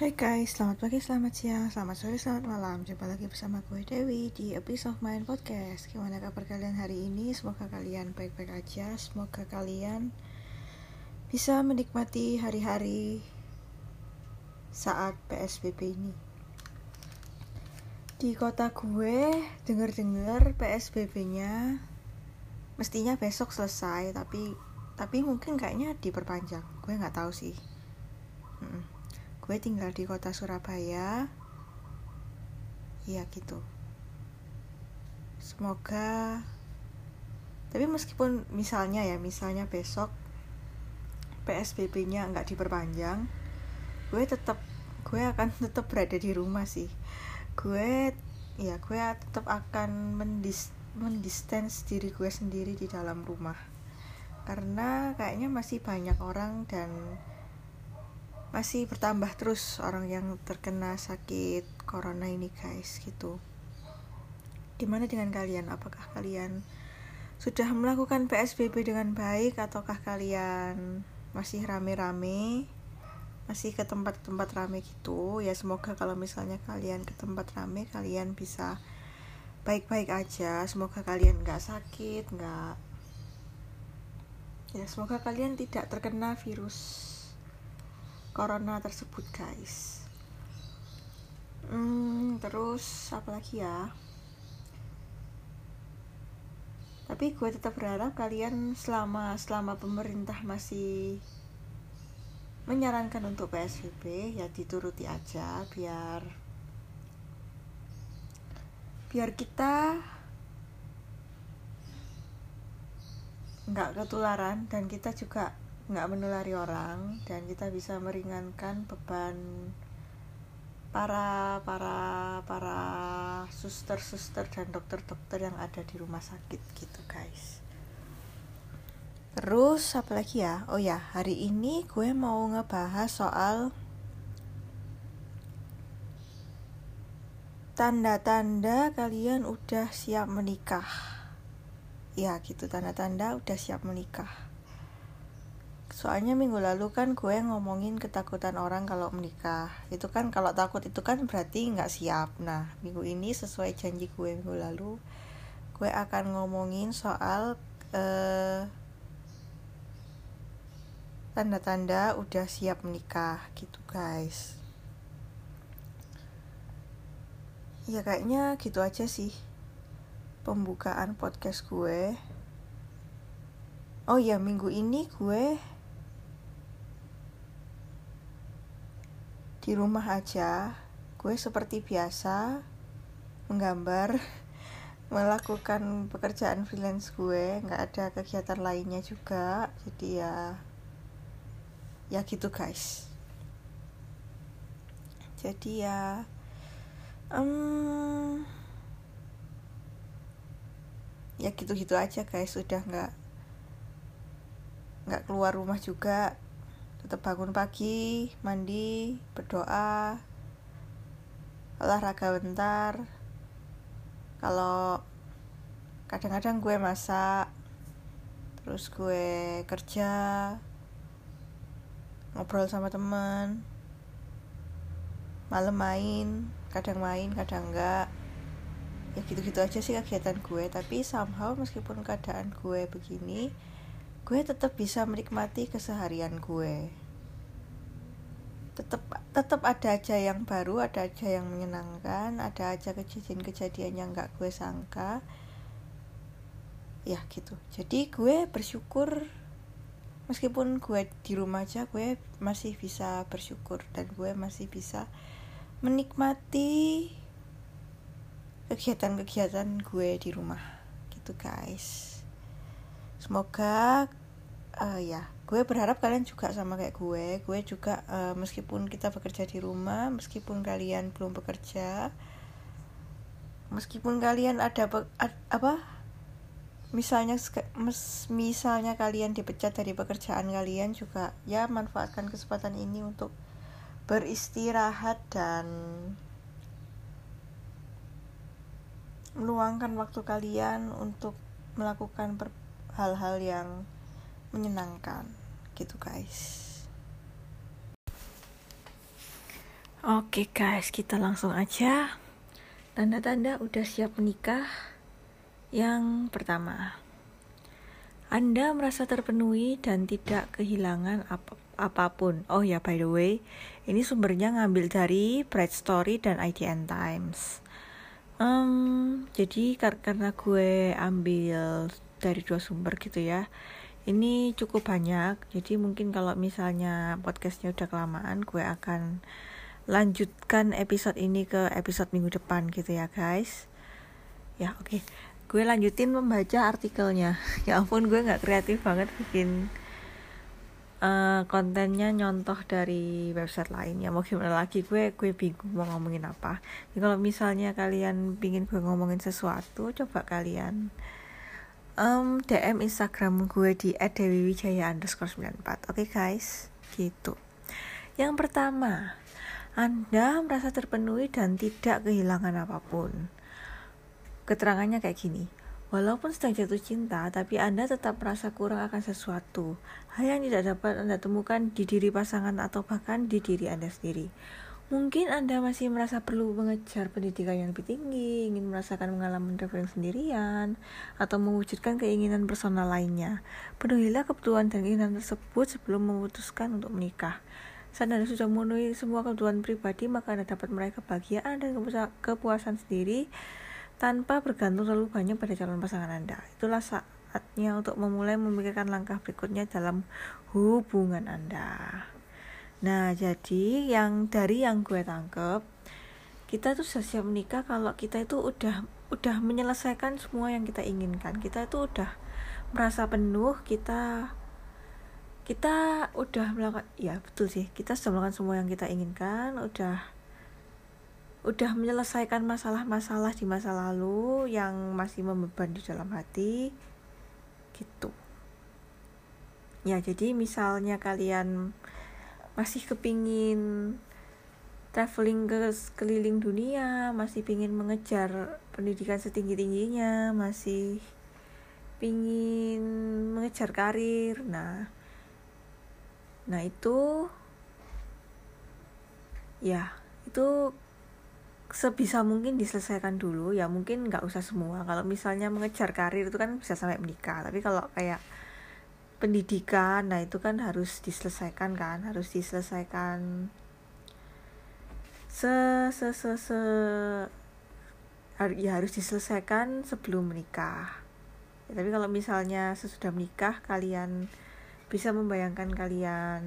Hai guys, selamat pagi, selamat siang, selamat sore, selamat malam. Jumpa lagi bersama gue Dewi di Abyss of Mind Podcast. Gimana kabar kalian hari ini? Semoga kalian baik-baik aja. Semoga kalian bisa menikmati hari-hari saat PSBB ini. Di kota gue, denger-denger PSBB-nya Mestinya besok selesai, tapi tapi mungkin kayaknya diperpanjang. Gue nggak tahu sih gue tinggal di kota Surabaya. Ya gitu. Semoga tapi meskipun misalnya ya misalnya besok PSBB-nya nggak diperpanjang gue tetap gue akan tetap berada di rumah sih. Gue ya gue tetap akan mendis mendistance diri gue sendiri di dalam rumah. Karena kayaknya masih banyak orang dan masih bertambah terus orang yang terkena sakit corona ini guys gitu. Gimana dengan kalian? Apakah kalian sudah melakukan PSBB dengan baik ataukah kalian masih rame-rame masih ke tempat-tempat rame gitu? Ya semoga kalau misalnya kalian ke tempat rame kalian bisa baik-baik aja. Semoga kalian nggak sakit nggak ya semoga kalian tidak terkena virus corona tersebut guys. Hmm, terus apa lagi ya? Tapi gue tetap berharap kalian selama selama pemerintah masih menyarankan untuk PSBB ya dituruti aja biar biar kita nggak ketularan dan kita juga nggak menulari orang dan kita bisa meringankan beban para para para suster-suster dan dokter-dokter yang ada di rumah sakit gitu guys. Terus apa lagi ya? Oh ya hari ini gue mau ngebahas soal tanda-tanda kalian udah siap menikah. Ya gitu tanda-tanda udah siap menikah Soalnya minggu lalu kan gue ngomongin ketakutan orang kalau menikah. Itu kan kalau takut itu kan berarti nggak siap. Nah minggu ini sesuai janji gue minggu lalu, gue akan ngomongin soal eh, tanda-tanda udah siap menikah gitu guys. Ya kayaknya gitu aja sih pembukaan podcast gue. Oh ya minggu ini gue di rumah aja gue seperti biasa menggambar melakukan pekerjaan freelance gue nggak ada kegiatan lainnya juga jadi ya ya gitu guys. Jadi ya um, ya gitu-gitu aja guys. Sudah nggak nggak keluar rumah juga tetap bangun pagi mandi berdoa olahraga bentar. Kalau kadang-kadang gue masak terus gue kerja ngobrol sama temen malam main kadang main kadang enggak. Ya gitu-gitu aja sih kegiatan gue tapi somehow meskipun keadaan gue begini gue tetap bisa menikmati keseharian gue. Tetap tetap ada aja yang baru ada aja yang menyenangkan ada aja kejadian-kejadian yang nggak gue sangka. Ya gitu. Jadi gue bersyukur meskipun gue di rumah aja gue masih bisa bersyukur dan gue masih bisa menikmati kegiatan-kegiatan gue di rumah. Gitu guys. Semoga uh, ya gue berharap kalian juga sama kayak gue. Gue juga uh, meskipun kita bekerja di rumah meskipun kalian belum bekerja meskipun kalian ada ad, apa? Misalnya mes, misalnya kalian dipecat dari pekerjaan kalian juga ya manfaatkan kesempatan ini untuk beristirahat dan meluangkan waktu kalian untuk melakukan hal-hal yang menyenangkan gitu guys Oke guys, kita langsung aja. Tanda-tanda udah siap menikah. Yang pertama, Anda merasa terpenuhi dan tidak kehilangan ap apa pun. Oh ya, by the way, ini sumbernya ngambil dari Bright Story dan IDN Times. Um, jadi kar karena gue ambil dari dua sumber gitu ya ini cukup banyak jadi mungkin kalau misalnya podcastnya udah kelamaan gue akan lanjutkan episode ini ke episode minggu depan gitu ya guys. Ya oke. Okay. gue lanjutin membaca artikelnya. Ya ampun gue nggak kreatif banget bikin uh, kontennya nyontoh dari website lain. Ya mau gimana lagi gue gue bingung mau ngomongin apa. Ya kalau misalnya kalian pingin gue ngomongin sesuatu coba kalian um, DM Instagram gue di @dewiwijaya underscore 94 Oke okay, guys, gitu. Yang pertama Anda merasa terpenuhi dan tidak kehilangan apa pun. Keterangannya kayak gini. Walaupun sedang jatuh cinta, tapi Anda tetap merasa kurang akan sesuatu. Hal yang tidak dapat Anda temukan di diri pasangan atau bahkan di diri Anda sendiri. Mungkin Anda masih merasa perlu mengejar pendidikan yang lebih tinggi, ingin merasakan pengalaman traveling sendirian, atau mewujudkan keinginan personal lainnya. Penuhilah kebutuhan dan keinginan tersebut sebelum memutuskan untuk menikah. Saat Anda sudah memenuhi semua kebutuhan pribadi, maka Anda dapat meraih kebahagiaan dan kepuasan sendiri tanpa bergantung terlalu banyak pada calon pasangan Anda. Itulah saatnya untuk memulai memikirkan langkah berikutnya dalam hubungan Anda. Nah, jadi yang dari yang gue tangkep, kita tuh sudah siap menikah kalau kita itu udah udah menyelesaikan semua yang kita inginkan. Kita itu udah merasa penuh, kita kita udah melakukan ya betul sih, kita sudah melakukan semua yang kita inginkan, udah udah menyelesaikan masalah-masalah di masa lalu yang masih membeban di dalam hati gitu. Ya, jadi misalnya kalian masih kepingin traveling ke keliling dunia masih pingin mengejar pendidikan setinggi tingginya masih pingin mengejar karir. Nah nah itu ya itu sebisa mungkin diselesaikan dulu. Ya mungkin nggak usah semua. Kalau misalnya mengejar karir itu kan bisa sampai menikah. Tapi kalau kayak pendidikan. Nah itu kan harus diselesaikan kan harus diselesaikan. Se se se, se. Ya harus diselesaikan sebelum menikah. Ya, tapi kalau misalnya sesudah menikah kalian bisa membayangkan kalian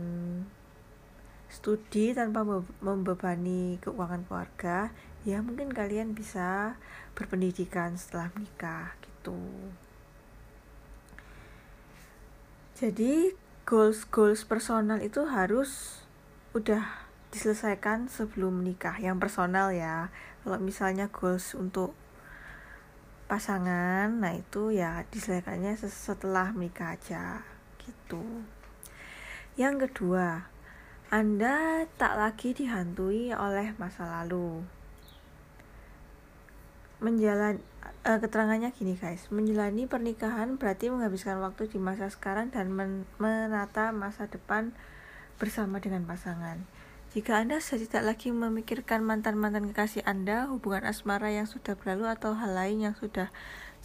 studi tanpa membebani keuangan keluarga ya mungkin kalian bisa berpendidikan setelah menikah gitu jadi goals goals personal itu harus udah diselesaikan sebelum menikah yang personal ya. Kalau misalnya goals untuk pasangan nah itu ya diselesaikannya setelah menikah aja gitu. Yang kedua anda tak lagi dihantui oleh masa lalu menjalani uh, keterangannya gini guys. Menjalani pernikahan berarti menghabiskan waktu di masa sekarang dan men menata masa depan bersama dengan pasangan. Jika anda sudah tidak lagi memikirkan mantan-mantan kekasih anda hubungan asmara yang sudah berlalu atau hal lain yang sudah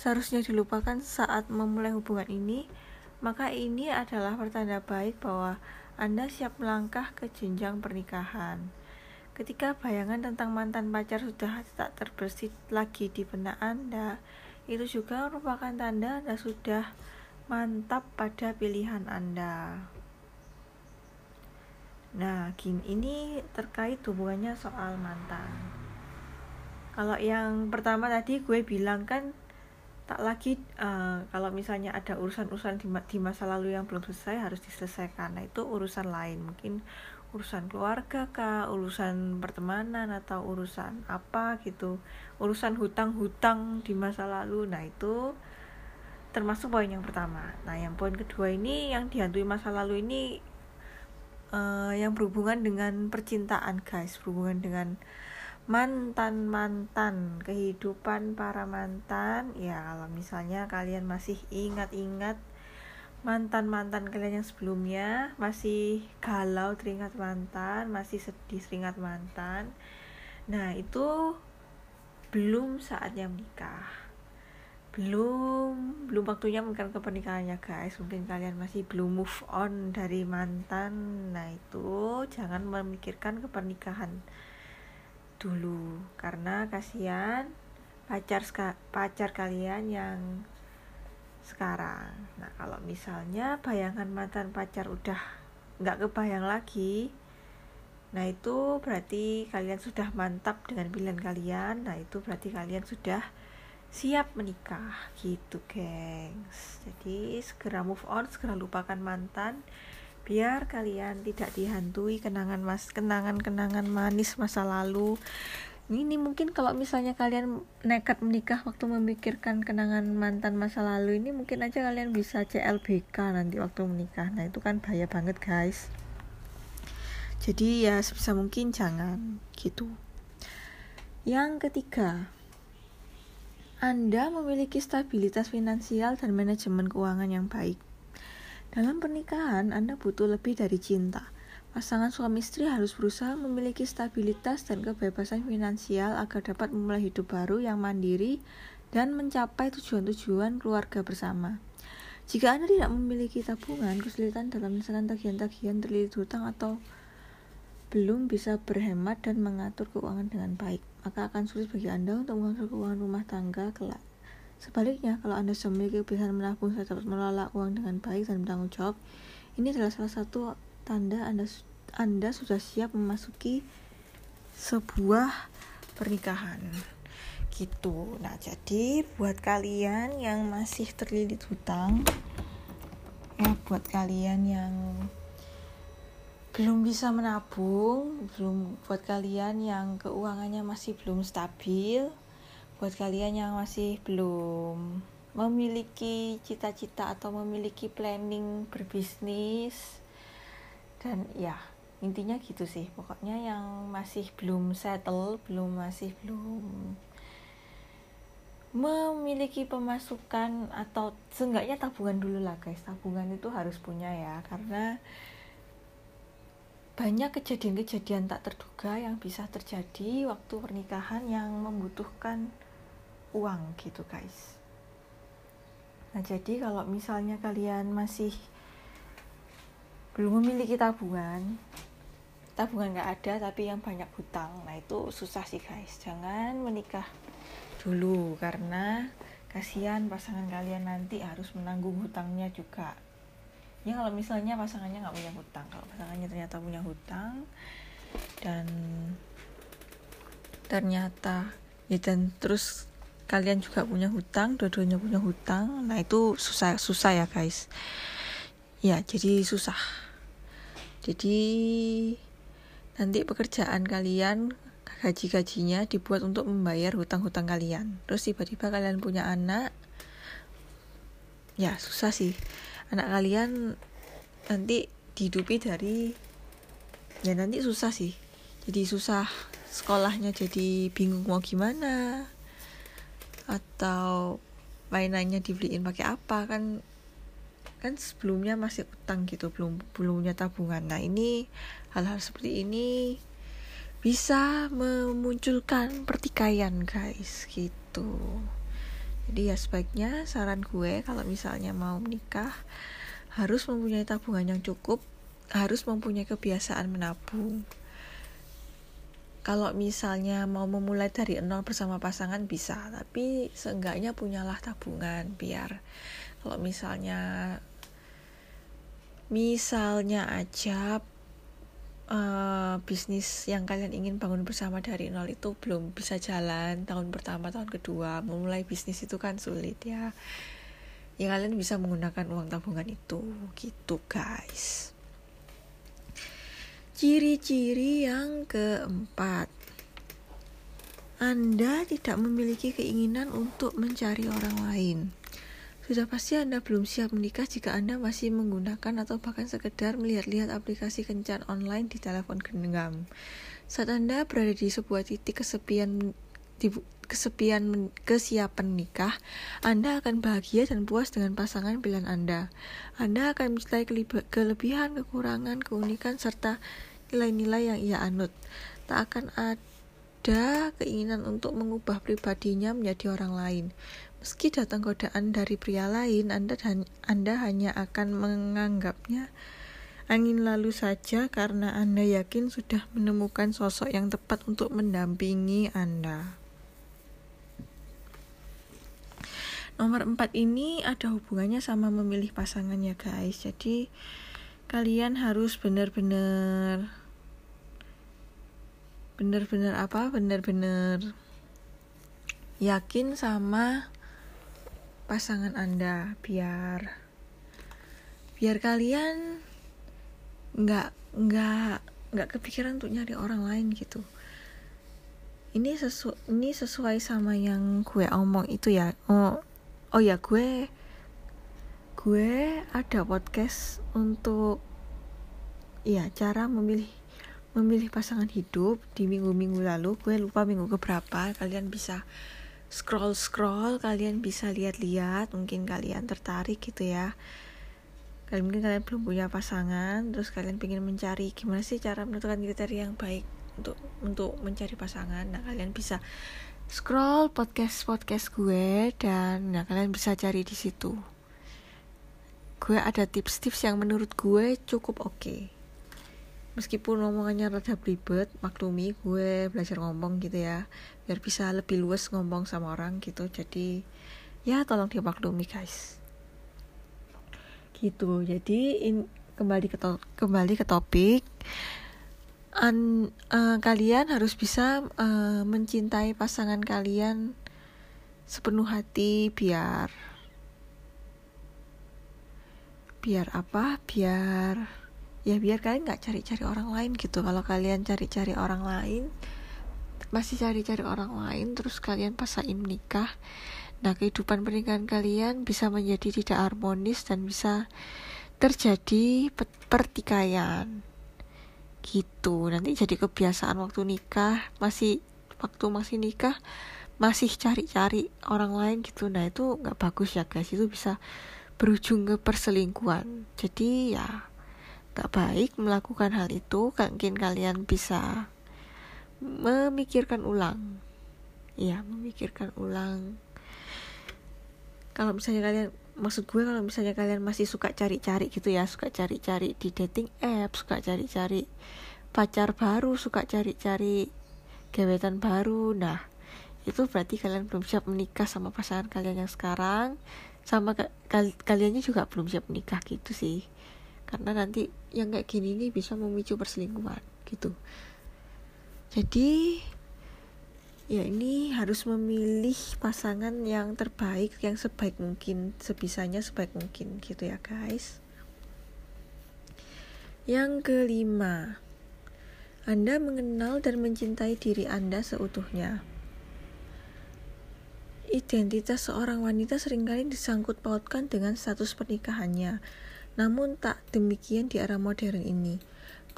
seharusnya dilupakan saat memulai hubungan ini maka ini adalah pertanda baik bahwa anda siap melangkah ke jenjang pernikahan Ketika bayangan tentang mantan pacar sudah tak terbersih lagi di benak Anda, itu juga merupakan tanda Anda sudah mantap pada pilihan Anda. Nah, gini, ini terkait hubungannya soal mantan. Kalau yang pertama tadi gue bilang kan tak lagi uh, kalau misalnya ada urusan-urusan di, di masa lalu yang belum selesai harus diselesaikan. Nah, itu urusan lain. Mungkin urusan keluarga kah, urusan pertemanan atau urusan apa gitu, urusan hutang-hutang di masa lalu. Nah, itu termasuk poin yang pertama. Nah, yang poin kedua ini yang dihantui masa lalu ini uh, yang berhubungan dengan percintaan, guys, berhubungan dengan mantan-mantan, kehidupan para mantan. Ya, kalau misalnya kalian masih ingat-ingat mantan-mantan kalian yang sebelumnya masih galau teringat mantan, masih sedih teringat mantan. Nah, itu belum saatnya menikah. Belum belum waktunya mungkin ke pernikahannya guys. Mungkin kalian masih belum move on dari mantan. Nah itu jangan memikirkan ke pernikahan dulu. Karena kasihan pacar pacar kalian yang sekarang. Nah kalau misalnya bayangan mantan pacar udah nggak kebayang lagi nah itu berarti kalian sudah mantap dengan pilihan kalian nah itu berarti kalian sudah siap menikah gitu gengs. Jadi segera move on segera lupakan mantan biar kalian tidak dihantui kenangan mas kenangan kenangan manis masa lalu ini mungkin kalau misalnya kalian nekat menikah waktu memikirkan kenangan mantan masa lalu ini mungkin aja kalian bisa CLBK nanti waktu menikah nah itu kan bahaya banget guys jadi ya sebisa mungkin jangan gitu yang ketiga anda memiliki stabilitas finansial dan manajemen keuangan yang baik. Dalam pernikahan, Anda butuh lebih dari cinta. Pasangan suami istri harus berusaha memiliki stabilitas dan kebebasan finansial agar dapat memulai hidup baru yang mandiri dan mencapai tujuan-tujuan keluarga bersama. Jika Anda tidak memiliki tabungan, kesulitan dalam menyelesaikan tagihan-tagihan terlilit hutang atau belum bisa berhemat dan mengatur keuangan dengan baik maka akan sulit bagi Anda untuk mengatur keuangan rumah tangga kelak. Sebaliknya, kalau Anda sudah memiliki kebiasaan menabung serta dapat mengelola uang dengan baik dan bertanggung jawab, ini adalah salah satu tanda Anda Anda sudah siap memasuki sebuah pernikahan. Gitu. Nah, jadi buat kalian yang masih terlilit hutang, ya buat kalian yang belum bisa menabung, belum buat kalian yang keuangannya masih belum stabil, buat kalian yang masih belum memiliki cita-cita atau memiliki planning berbisnis dan ya intinya gitu sih. Pokoknya yang masih belum settle belum masih belum memiliki pemasukan atau seenggaknya tabungan dulu lah guys. Tabungan itu harus punya ya karena banyak kejadian-kejadian tak terduga yang bisa terjadi waktu pernikahan yang membutuhkan uang gitu guys. Nah jadi kalau misalnya kalian masih belum memiliki tabungan tabungan nggak ada tapi yang banyak hutang. Nah itu susah sih guys. Jangan menikah dulu karena kasihan pasangan kalian nanti harus menanggung hutangnya juga. Ya kalau misalnya pasangannya nggak punya hutang. Kalau pasangannya ternyata punya hutang dan ternyata ya dan terus kalian juga punya hutang dua-duanya punya hutang nah itu susah susah ya guys. Ya jadi susah. Jadi nanti pekerjaan kalian gaji-gajinya dibuat untuk membayar hutang-hutang kalian. Terus tiba-tiba kalian punya anak ya susah sih. Anak kalian nanti dihidupi dari ya nanti susah sih. Jadi susah sekolahnya jadi bingung mau gimana atau mainannya dibeliin pakai apa kan kan sebelumnya masih utang gitu belum belumnya tabungan. Nah ini hal-hal seperti ini bisa memunculkan pertikaian guys gitu. Jadi ya sebaiknya saran gue kalau misalnya mau menikah harus mempunyai tabungan yang cukup harus mempunyai kebiasaan menabung. Kalau misalnya mau memulai dari nol bersama pasangan bisa tapi seenggaknya punyalah tabungan biar kalau misalnya misalnya aja uh, bisnis yang kalian ingin bangun bersama dari nol itu belum bisa jalan tahun pertama tahun kedua memulai bisnis itu kan sulit ya. Ya kalian bisa menggunakan uang tabungan itu gitu guys. Ciri-ciri yang keempat. Anda tidak memiliki keinginan untuk mencari orang lain sudah pasti Anda belum siap menikah jika Anda masih menggunakan atau bahkan sekedar melihat-lihat aplikasi kencan online di telepon genggam. Saat Anda berada di sebuah titik kesepian di kesepian kesiapan nikah, Anda akan bahagia dan puas dengan pasangan pilihan Anda. Anda akan mencintai kelebihan, kekurangan, keunikan, serta nilai-nilai yang ia anut. Tak akan ada keinginan untuk mengubah pribadinya menjadi orang lain. Meski datang godaan dari pria lain, Anda, anda hanya akan menganggapnya angin lalu saja karena Anda yakin sudah menemukan sosok yang tepat untuk mendampingi Anda. Nomor 4 ini ada hubungannya sama memilih pasangan ya guys. Jadi kalian harus benar-benar benar-benar apa? Benar-benar yakin sama pasangan Anda biar biar kalian nggak nggak nggak kepikiran untuk nyari orang lain gitu. Ini sesu ini sesuai sama yang gue omong itu ya. Oh oh ya gue gue ada podcast untuk ya cara memilih memilih pasangan hidup di minggu-minggu lalu. Gue lupa minggu keberapa. Kalian bisa scroll scroll kalian bisa lihat-lihat mungkin kalian tertarik gitu ya. Kalian mungkin kalian belum punya pasangan terus kalian ingin mencari gimana sih cara menentukan kriteria yang baik untuk untuk mencari pasangan? Nah kalian bisa scroll podcast podcast gue dan nah kalian bisa cari di situ. Gue ada tips-tips yang menurut gue cukup oke. Okay. meskipun ngomongannya rada ribet maklumi gue belajar ngomong gitu ya biar bisa lebih luas ngomong sama orang gitu. Jadi ya tolong dimaklumi guys. Gitu. Jadi in, kembali ke to, kembali ke topik. An, uh, kalian harus bisa uh, mencintai pasangan kalian sepenuh hati biar biar apa? Biar ya biar kalian nggak cari-cari orang lain gitu. Kalau kalian cari-cari orang lain masih cari-cari orang lain terus kalian pasain menikah Nah, kehidupan pernikahan kalian bisa menjadi tidak harmonis dan bisa terjadi pertikaian. Gitu. Nanti jadi kebiasaan waktu nikah, masih waktu masih nikah masih cari-cari orang lain gitu. Nah, itu nggak bagus ya, guys. Itu bisa berujung ke perselingkuhan. Jadi ya nggak baik melakukan hal itu. Mungkin kalian bisa memikirkan ulang. Ya, memikirkan ulang. Kalau misalnya kalian maksud gue kalau misalnya kalian masih suka cari-cari gitu ya suka cari-cari di dating app suka cari-cari pacar baru suka cari-cari gebetan baru nah itu berarti kalian belum siap menikah sama pasangan kalian yang sekarang. Sama kal kaliannya juga belum siap menikah gitu sih. Karena nanti yang kayak gini nih bisa memicu perselingkuhan gitu jadi ya ini harus memilih pasangan yang terbaik yang sebaik mungkin sebisanya sebaik mungkin gitu ya guys. Yang kelima Anda mengenal dan mencintai diri Anda seutuhnya. Identitas seorang wanita sering kali disangkut pautkan dengan status pernikahannya. Namun tak demikian di era modern ini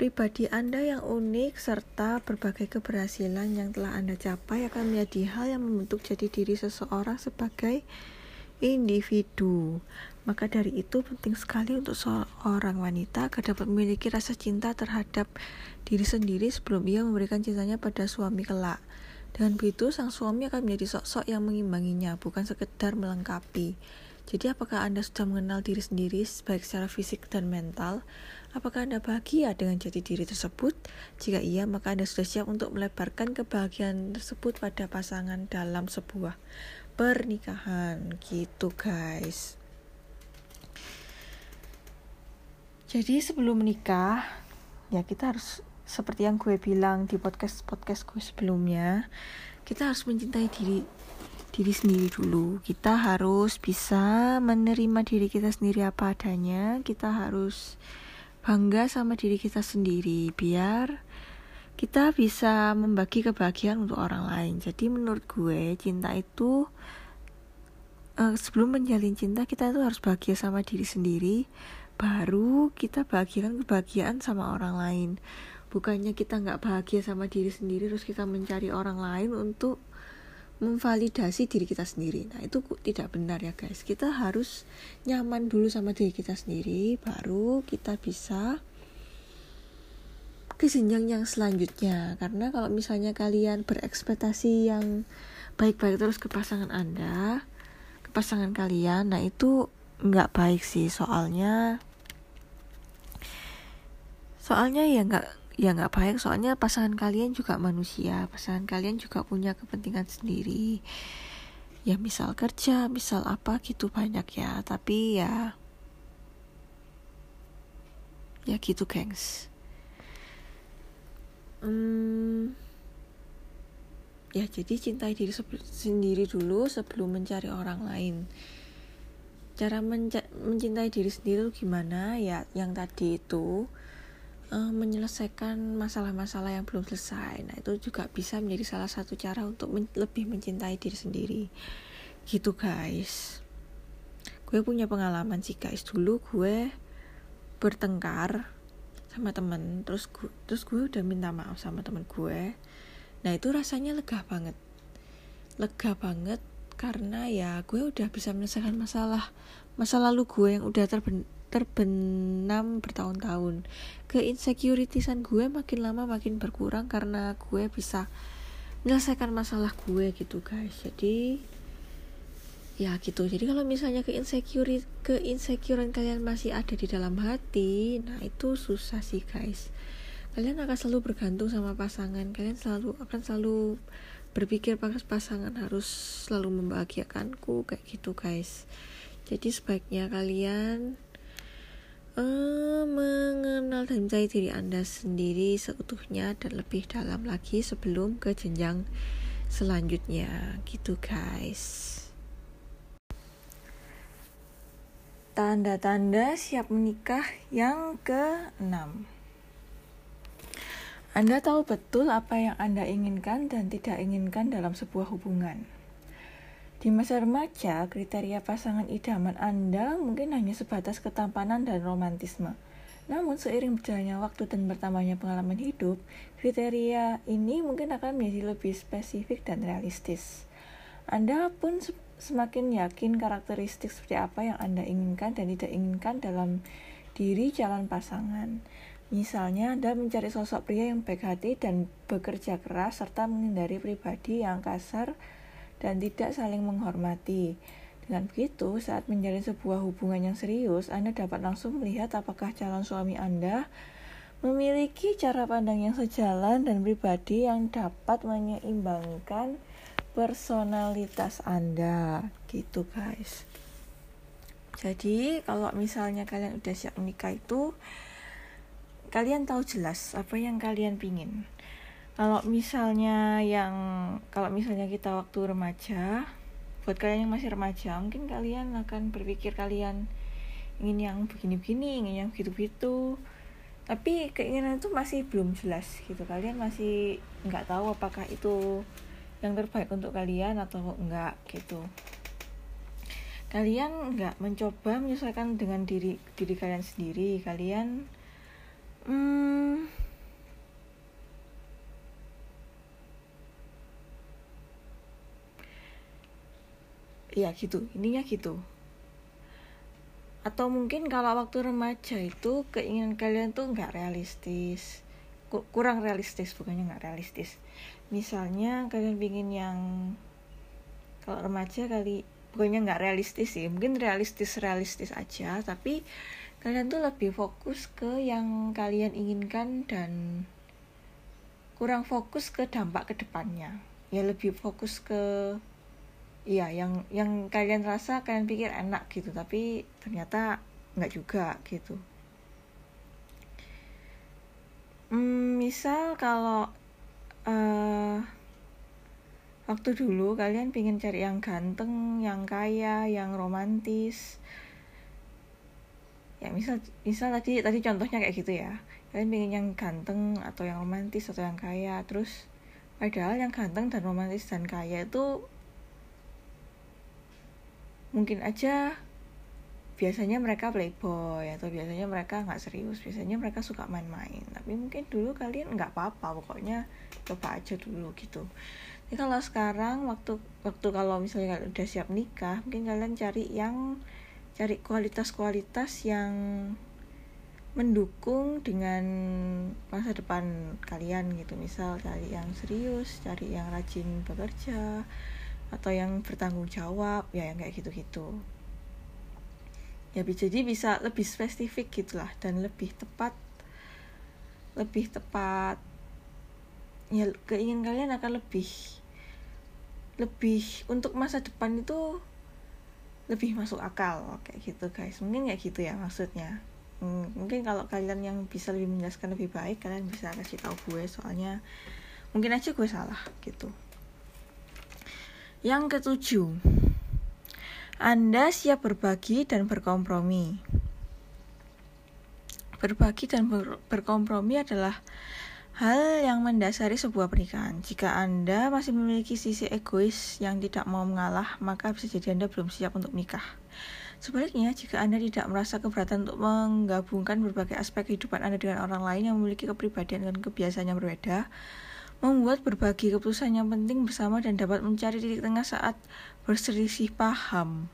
Pribadi Anda yang unik serta berbagai keberhasilan yang telah Anda capai akan menjadi hal yang membentuk jadi diri seseorang sebagai individu. Maka dari itu penting sekali untuk seorang wanita agar dapat memiliki rasa cinta terhadap diri sendiri sebelum ia memberikan cintanya pada suami kelak. Dengan begitu, sang suami akan menjadi sosok yang mengimbanginya, bukan sekedar melengkapi. Jadi apakah Anda sudah mengenal diri sendiri baik secara fisik dan mental? Apakah Anda bahagia dengan jati diri tersebut? Jika iya, maka Anda sudah siap untuk melebarkan kebahagiaan tersebut pada pasangan dalam sebuah pernikahan. Gitu, guys. Jadi sebelum menikah, ya kita harus seperti yang gue bilang di podcast podcast gue sebelumnya, kita harus mencintai diri diri sendiri dulu. Kita harus bisa menerima diri kita sendiri apa adanya. Kita harus bangga sama diri kita sendiri biar kita bisa membagi kebahagiaan untuk orang lain. Jadi menurut gue cinta itu uh, sebelum menjalin cinta kita itu harus bahagia sama diri sendiri baru kita bahagiakan kebahagiaan sama orang lain. Bukannya kita nggak bahagia sama diri sendiri terus kita mencari orang lain untuk memvalidasi diri kita sendiri. Nah, itu tidak benar ya, guys. Kita harus nyaman dulu sama diri kita sendiri baru kita bisa ke jenjang yang selanjutnya. Karena kalau misalnya kalian berekspektasi yang baik-baik terus ke pasangan Anda, ke pasangan kalian, nah itu nggak baik sih soalnya soalnya ya nggak ya nggak baik soalnya pasangan kalian juga manusia. Pasangan kalian juga punya kepentingan sendiri. Ya misal kerja misal apa gitu banyak ya. Tapi ya ya gitu gengs. Hmm, ya jadi cintai diri sendiri dulu sebelum mencari orang lain. Cara mencintai diri sendiri gimana? Ya yang tadi itu uh, menyelesaikan masalah-masalah yang belum selesai. Nah, itu juga bisa menjadi salah satu cara untuk men lebih mencintai diri sendiri. Gitu, guys. Gue punya pengalaman sih, guys. Dulu gue bertengkar sama temen, terus gue, terus gue udah minta maaf sama temen gue. Nah, itu rasanya lega banget. Lega banget karena ya gue udah bisa menyelesaikan masalah masa lalu gue yang udah terben terbenam bertahun-tahun. Keinsecuritisan gue makin lama makin berkurang karena gue bisa menyelesaikan masalah gue gitu guys. Jadi ya gitu. Jadi kalau misalnya keinsecure keinsecurean kalian masih ada di dalam hati nah itu susah sih guys. Kalian akan selalu bergantung sama pasangan. Kalian selalu akan selalu berpikir pasangan harus selalu membahagiakanku kayak gitu guys. Jadi sebaiknya kalian uh, mengenal dan mencintai diri Anda sendiri seutuhnya dan lebih dalam lagi sebelum ke jenjang selanjutnya. Gitu guys. Tanda-tanda siap menikah yang ke-6 Anda tahu betul apa yang Anda inginkan dan tidak inginkan dalam sebuah hubungan di masa remaja, kriteria pasangan idaman Anda mungkin hanya sebatas ketampanan dan romantisme. Namun seiring berjalannya waktu dan bertambahnya pengalaman hidup, kriteria ini mungkin akan menjadi lebih spesifik dan realistis. Anda pun semakin yakin karakteristik seperti apa yang Anda inginkan dan tidak inginkan dalam diri calon pasangan. Misalnya, Anda mencari sosok pria yang baik hati dan bekerja keras serta menghindari pribadi yang kasar dan tidak saling menghormati. Dengan begitu, saat menjalin sebuah hubungan yang serius, Anda dapat langsung melihat apakah calon suami Anda memiliki cara pandang yang sejalan dan pribadi yang dapat menyeimbangkan personalitas Anda. Gitu, guys. Jadi, kalau misalnya kalian udah siap menikah itu, kalian tahu jelas apa yang kalian pingin kalau misalnya yang kalau misalnya kita waktu remaja buat kalian yang masih remaja mungkin kalian akan berpikir kalian ingin yang begini-begini ingin yang begitu-begitu. Tapi keinginan itu masih belum jelas gitu. Kalian masih nggak tahu apakah itu yang terbaik untuk kalian atau enggak gitu. Kalian nggak mencoba menyesuaikan dengan diri diri kalian sendiri. Kalian hmm, ya gitu. Ininya gitu. Atau mungkin kalau waktu remaja itu keinginan kalian tuh nggak realistis. Kurang realistis bukannya nggak realistis. Misalnya kalian pingin yang kalau remaja kali bukannya nggak realistis sih. Mungkin realistis realistis aja. Tapi kalian tuh lebih fokus ke yang kalian inginkan dan kurang fokus ke dampak ke depannya ya lebih fokus ke iya yang yang kalian rasa kalian pikir enak gitu tapi ternyata nggak juga gitu. Hmm, misal kalau uh, waktu dulu kalian pingin cari yang ganteng yang kaya yang romantis. Ya misal misal tadi tadi contohnya kayak gitu ya. Kalian pingin yang ganteng atau yang romantis atau yang kaya terus padahal yang ganteng dan romantis dan kaya itu mungkin aja biasanya mereka playboy atau biasanya mereka nggak serius biasanya mereka suka main-main. Tapi mungkin dulu kalian nggak apa-apa pokoknya coba aja dulu gitu. Jadi kalau sekarang waktu waktu kalau misalnya udah siap nikah, mungkin kalian cari yang cari kualitas-kualitas yang mendukung dengan masa depan kalian gitu. Misal cari yang serius cari yang rajin bekerja atau yang bertanggung jawab ya yang kayak gitu-gitu. Ya jadi bisa lebih spesifik gitulah dan lebih tepat lebih tepat. Ya keinginan kalian akan lebih lebih untuk masa depan itu lebih masuk akal kayak gitu guys. Mungkin kayak gitu ya maksudnya. Hmm, mungkin kalau kalian yang bisa lebih menjelaskan lebih baik kalian bisa kasih tahu gue soalnya mungkin aja gue salah gitu yang ketujuh anda siap berbagi dan berkompromi berbagi dan ber berkompromi adalah Hal yang mendasari sebuah pernikahan. Jika Anda masih memiliki sisi egois yang tidak mau mengalah, maka bisa jadi Anda belum siap untuk menikah. Sebaliknya, jika Anda tidak merasa keberatan untuk menggabungkan berbagai aspek kehidupan Anda dengan orang lain yang memiliki kepribadian dan kebiasaan yang berbeda, membuat berbagi keputusan yang penting bersama dan dapat mencari titik tengah saat berselisih paham.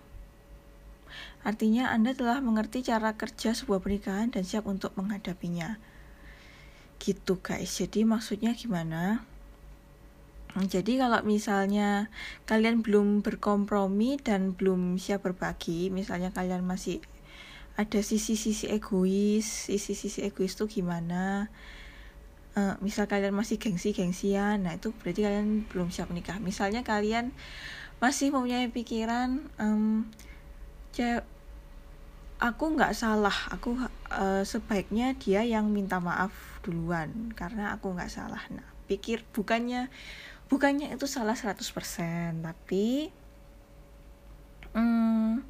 Artinya, Anda telah mengerti cara kerja sebuah pernikahan dan siap untuk menghadapinya. Gitu guys. Jadi maksudnya gimana? Jadi kalau misalnya kalian belum berkompromi dan belum siap berbagi misalnya kalian masih ada sisi-sisi egois sisi-sisi egois itu gimana uh, misal kalian masih gengsi-gengsian nah itu berarti kalian belum siap menikah misalnya kalian masih mempunyai pikiran um, aku nggak salah. Aku uh, sebaiknya dia yang minta maaf duluan karena aku nggak salah. Nah pikir bukannya bukannya itu salah 100% tapi hmm,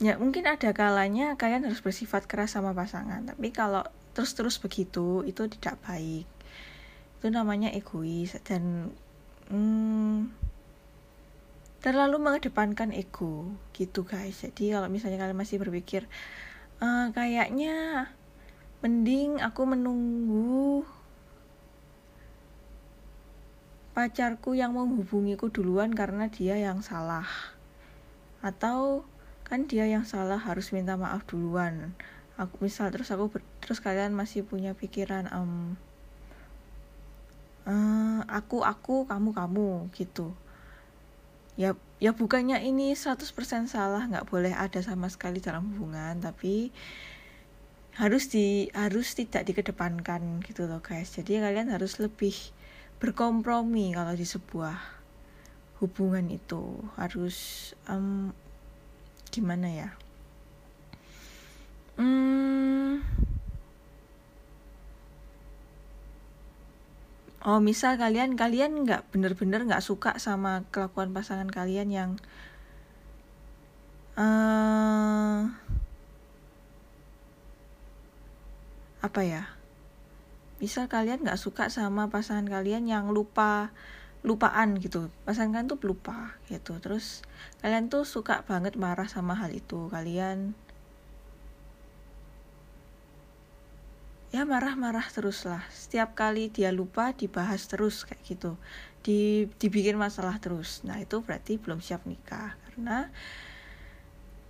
ya mungkin ada kalanya kalian harus bersifat keras sama pasangan. Tapi kalau terus-terus begitu itu tidak baik. Itu namanya egois dan hmm, terlalu mengedepankan ego gitu guys. Jadi kalau misalnya kalian masih berpikir uh, kayaknya mending aku menunggu pacarku yang menghubungiku duluan karena dia yang salah. Atau kan dia yang salah harus minta maaf duluan aku misal terus aku terus kalian masih punya pikiran um, uh, aku aku kamu kamu gitu. Ya ya bukannya ini 100% salah nggak boleh ada sama sekali dalam hubungan tapi harus di harus tidak dikedepankan gitu loh guys. Jadi kalian harus lebih berkompromi kalau di sebuah hubungan itu. Harus um, gimana ya hmm, oh misal kalian kalian nggak bener-bener nggak suka sama kelakuan pasangan kalian yang uh, apa ya? Misal kalian nggak suka sama pasangan kalian yang lupa lupaan gitu. Pasangan kalian tuh lupa gitu. Terus kalian tuh suka banget marah sama hal itu. Kalian ya marah-marah terus lah setiap kali dia lupa dibahas terus kayak gitu. Di dibikin masalah terus. Nah itu berarti belum siap nikah. Karena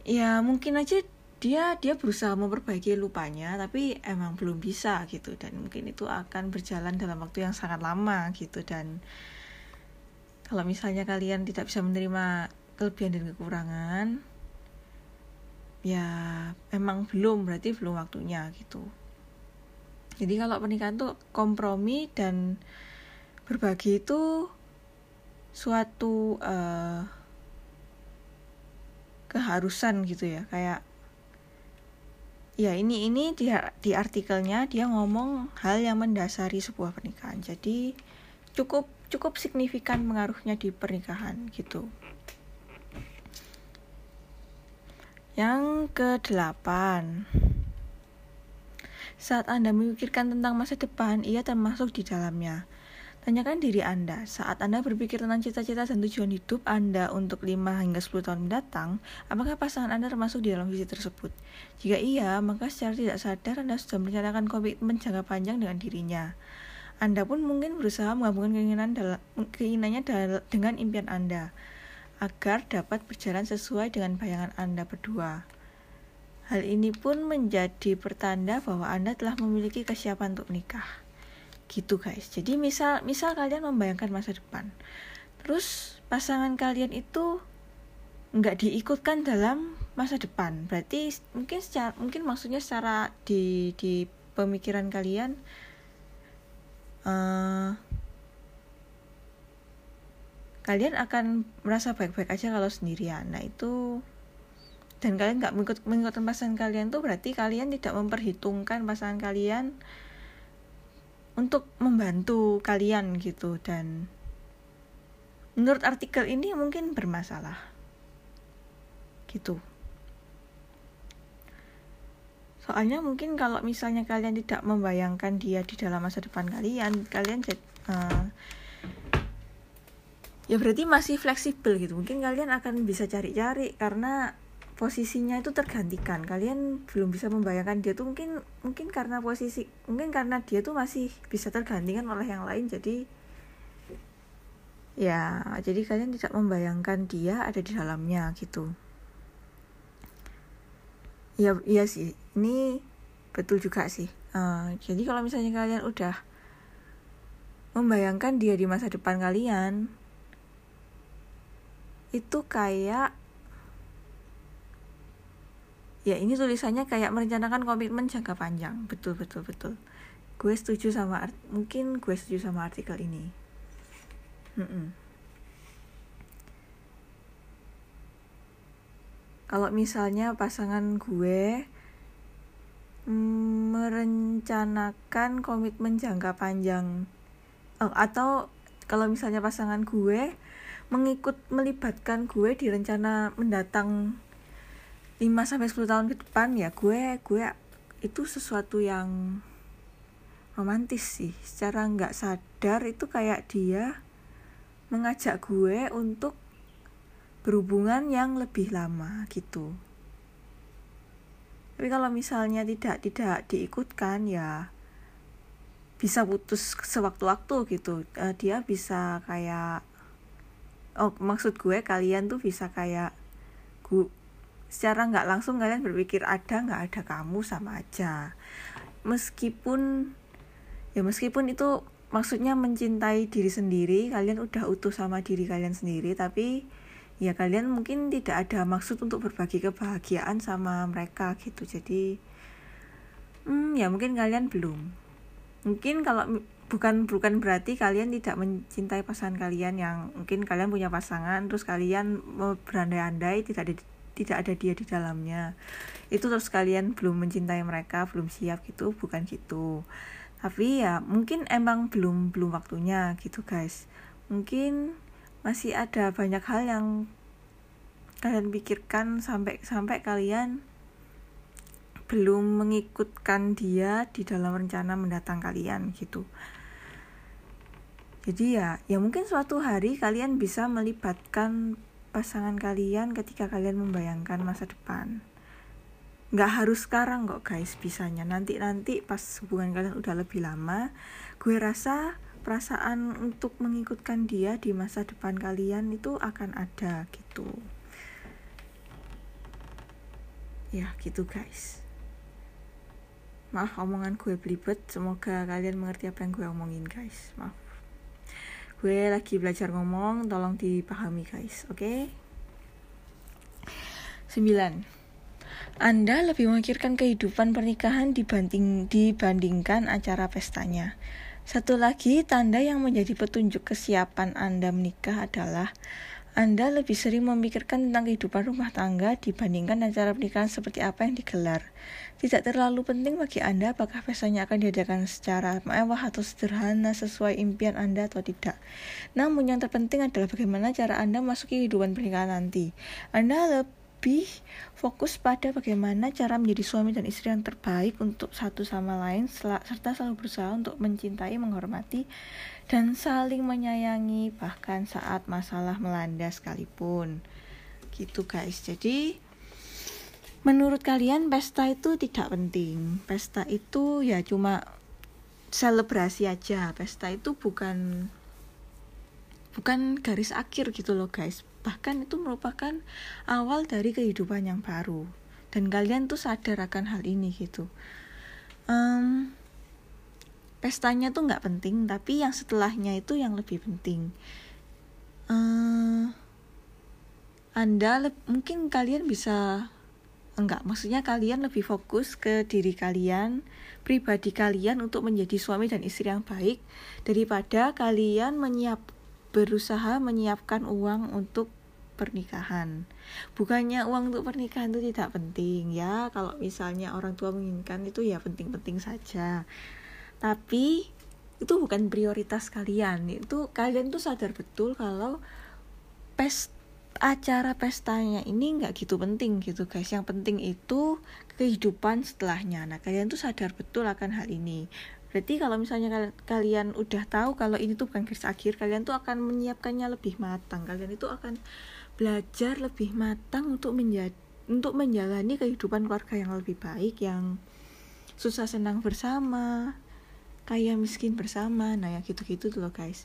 ya mungkin aja dia dia berusaha memperbaiki lupanya tapi emang belum bisa gitu. Dan mungkin itu akan berjalan dalam waktu yang sangat lama gitu. Dan kalau misalnya kalian tidak bisa menerima kelebihan dan kekurangan ya emang belum berarti belum waktunya gitu jadi kalau pernikahan tuh kompromi dan berbagi itu suatu uh, keharusan gitu ya. Kayak ya ini ini di di artikelnya dia ngomong hal yang mendasari sebuah pernikahan. Jadi cukup cukup signifikan pengaruhnya di pernikahan gitu. Yang kedelapan saat Anda memikirkan tentang masa depan, ia termasuk di dalamnya. Tanyakan diri Anda, saat Anda berpikir tentang cita-cita dan tujuan hidup Anda untuk 5 hingga 10 tahun mendatang, apakah pasangan Anda termasuk di dalam visi tersebut? Jika iya, maka secara tidak sadar Anda sudah merencanakan komitmen jangka panjang dengan dirinya. Anda pun mungkin berusaha menggabungkan keinginan dalam, keinginannya dengan impian Anda agar dapat berjalan sesuai dengan bayangan Anda berdua. Hal ini pun menjadi pertanda bahwa Anda telah memiliki kesiapan untuk menikah. Gitu guys. Jadi misal misal kalian membayangkan masa depan. Terus pasangan kalian itu nggak diikutkan dalam masa depan. Berarti mungkin secara mungkin maksudnya secara di di pemikiran kalian uh, kalian akan merasa baik-baik aja kalau sendirian nah itu dan kalian nggak mengikut mengikutkan pasangan kalian tuh berarti kalian tidak memperhitungkan pasangan kalian untuk membantu kalian gitu. Dan menurut artikel ini mungkin bermasalah. Gitu. Soalnya mungkin kalau misalnya kalian tidak membayangkan dia di dalam masa depan kalian kalian uh, ya berarti masih fleksibel gitu. Mungkin kalian akan bisa cari-cari karena posisinya itu tergantikan. Kalian belum bisa membayangkan dia tuh mungkin mungkin karena posisi mungkin karena dia tuh masih bisa tergantikan oleh yang lain jadi ya jadi kalian tidak membayangkan dia ada di dalamnya gitu. Ya iya sih ini betul juga sih. Uh, jadi kalau misalnya kalian udah membayangkan dia di masa depan kalian itu kayak ya ini tulisannya kayak merencanakan komitmen jangka panjang. Betul betul betul. Gue setuju sama mungkin gue setuju sama artikel ini. Mm-mm. kalau misalnya pasangan gue mm, merencanakan komitmen jangka panjang oh, atau kalau misalnya pasangan gue mengikut melibatkan gue di rencana mendatang 5 sampai 10 tahun ke depan ya gue gue itu sesuatu yang romantis sih. Secara nggak sadar itu kayak dia mengajak gue untuk berhubungan yang lebih lama gitu. Tapi kalau misalnya tidak tidak diikutkan ya bisa putus sewaktu-waktu gitu. Uh, dia bisa kayak oh maksud gue kalian tuh bisa kayak gue secara nggak langsung kalian berpikir ada nggak? Ada kamu sama aja. Meskipun ya meskipun itu maksudnya mencintai diri sendiri kalian udah utuh sama diri kalian sendiri tapi ya kalian mungkin tidak ada maksud untuk berbagi kebahagiaan sama mereka gitu. Jadi hmm, ya mungkin kalian belum. Mungkin kalau bukan bukan berarti kalian tidak mencintai pasangan kalian yang mungkin kalian punya pasangan terus kalian berandai-andai tidak ada tidak ada dia di dalamnya. Itu terus kalian belum mencintai mereka belum siap gitu bukan gitu. Tapi ya mungkin emang belum belum waktunya gitu guys. Mungkin masih ada banyak hal yang kalian pikirkan sampai sampai kalian belum mengikutkan dia di dalam rencana mendatang kalian gitu. Jadi ya ya mungkin suatu hari kalian bisa melibatkan pasangan kalian ketika kalian membayangkan masa depan. Nggak harus sekarang kok guys bisanya. Nanti nanti pas hubungan kalian udah lebih lama gue rasa perasaan untuk mengikutkan dia di masa depan kalian itu akan ada gitu. Ya gitu guys. Maaf omongan gue belibet. Semoga kalian mengerti apa yang gue omongin guys. Maaf gue lagi belajar ngomong tolong dipahami guys oke okay? 9 anda lebih memikirkan kehidupan pernikahan dibanding dibandingkan acara pestanya. Satu lagi tanda yang menjadi petunjuk kesiapan Anda menikah adalah anda lebih sering memikirkan tentang kehidupan rumah tangga dibandingkan acara pernikahan seperti apa yang digelar. Tidak terlalu penting bagi Anda apakah pestanya akan diadakan secara mewah atau sederhana sesuai impian Anda atau tidak. Namun yang terpenting adalah bagaimana cara Anda memasuki kehidupan pernikahan nanti. Anda lebih lebih fokus pada bagaimana cara menjadi suami dan istri yang terbaik untuk satu sama lain serta selalu berusaha untuk mencintai, menghormati, dan saling menyayangi bahkan saat masalah melanda sekalipun. Gitu guys. Jadi menurut kalian pesta itu tidak penting. Pesta itu ya cuma selebrasi aja pesta itu bukan bukan garis akhir gitu loh guys bahkan itu merupakan awal dari kehidupan yang baru. Dan kalian tuh sadar akan hal ini gitu. Um, pestanya tuh nggak penting tapi yang setelahnya itu yang lebih penting. Uh, anda mungkin kalian bisa enggak maksudnya kalian lebih fokus ke diri kalian pribadi kalian untuk menjadi suami dan istri yang baik daripada kalian menyiap berusaha menyiapkan uang untuk pernikahan. Bukannya uang untuk pernikahan itu tidak penting ya. Kalau misalnya orang tua menginginkan itu ya penting-penting saja. Tapi itu bukan prioritas kalian. Itu kalian tuh sadar betul kalau pesta acara pestanya ini nggak gitu penting gitu guys. Yang penting itu kehidupan setelahnya. Nah kalian tuh sadar betul akan hal ini berarti kalau misalnya kalian, kalian udah tahu kalau ini tuh bukan garis akhir kalian tuh akan menyiapkannya lebih matang. Kalian itu akan belajar lebih matang untuk menjadi untuk menjalani kehidupan keluarga yang lebih baik yang susah senang bersama kaya miskin bersama. Nah ya gitu-gitu tuh loh guys.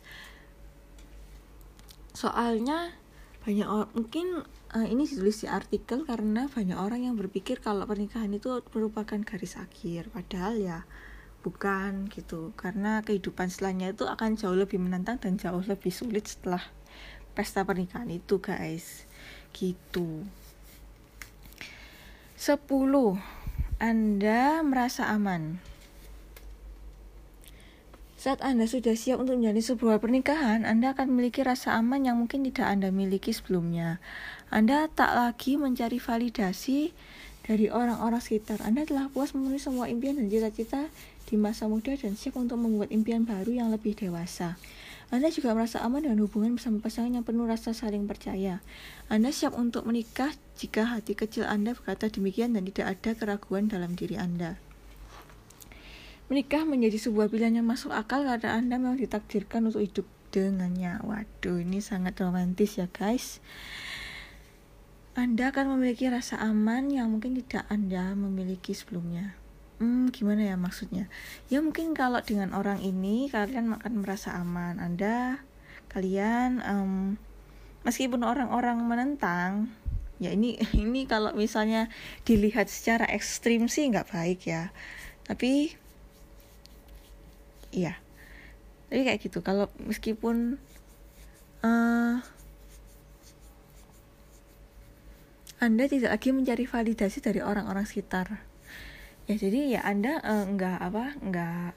Soalnya banyak orang mungkin uh, ini ditulis di artikel karena banyak orang yang berpikir kalau pernikahan itu merupakan garis akhir. Padahal ya bukan gitu. Karena kehidupan setelahnya itu akan jauh lebih menantang dan jauh lebih sulit setelah pesta pernikahan itu guys. Gitu. 10 Anda merasa aman? Saat Anda sudah siap untuk menjalani sebuah pernikahan, Anda akan memiliki rasa aman yang mungkin tidak Anda miliki sebelumnya. Anda tak lagi mencari validasi dari orang-orang sekitar. Anda telah puas memenuhi semua impian dan cita-cita di masa muda dan siap untuk membuat impian baru yang lebih dewasa. Anda juga merasa aman dengan hubungan bersama pasangan yang penuh rasa saling percaya. Anda siap untuk menikah jika hati kecil Anda berkata demikian dan tidak ada keraguan dalam diri Anda. Menikah menjadi sebuah pilihan yang masuk akal karena Anda memang ditakdirkan untuk hidup dengannya. Waduh, ini sangat romantis ya guys. Anda akan memiliki rasa aman yang mungkin tidak Anda memiliki sebelumnya. Hmm, gimana ya maksudnya? Ya mungkin kalau dengan orang ini kalian akan merasa aman. Anda, kalian, um, meskipun orang-orang menentang, ya ini ini kalau misalnya dilihat secara ekstrim sih nggak baik ya. Tapi iya jadi kayak gitu kalau meskipun uh, anda tidak lagi mencari validasi dari orang-orang sekitar ya jadi ya anda uh, nggak apa nggak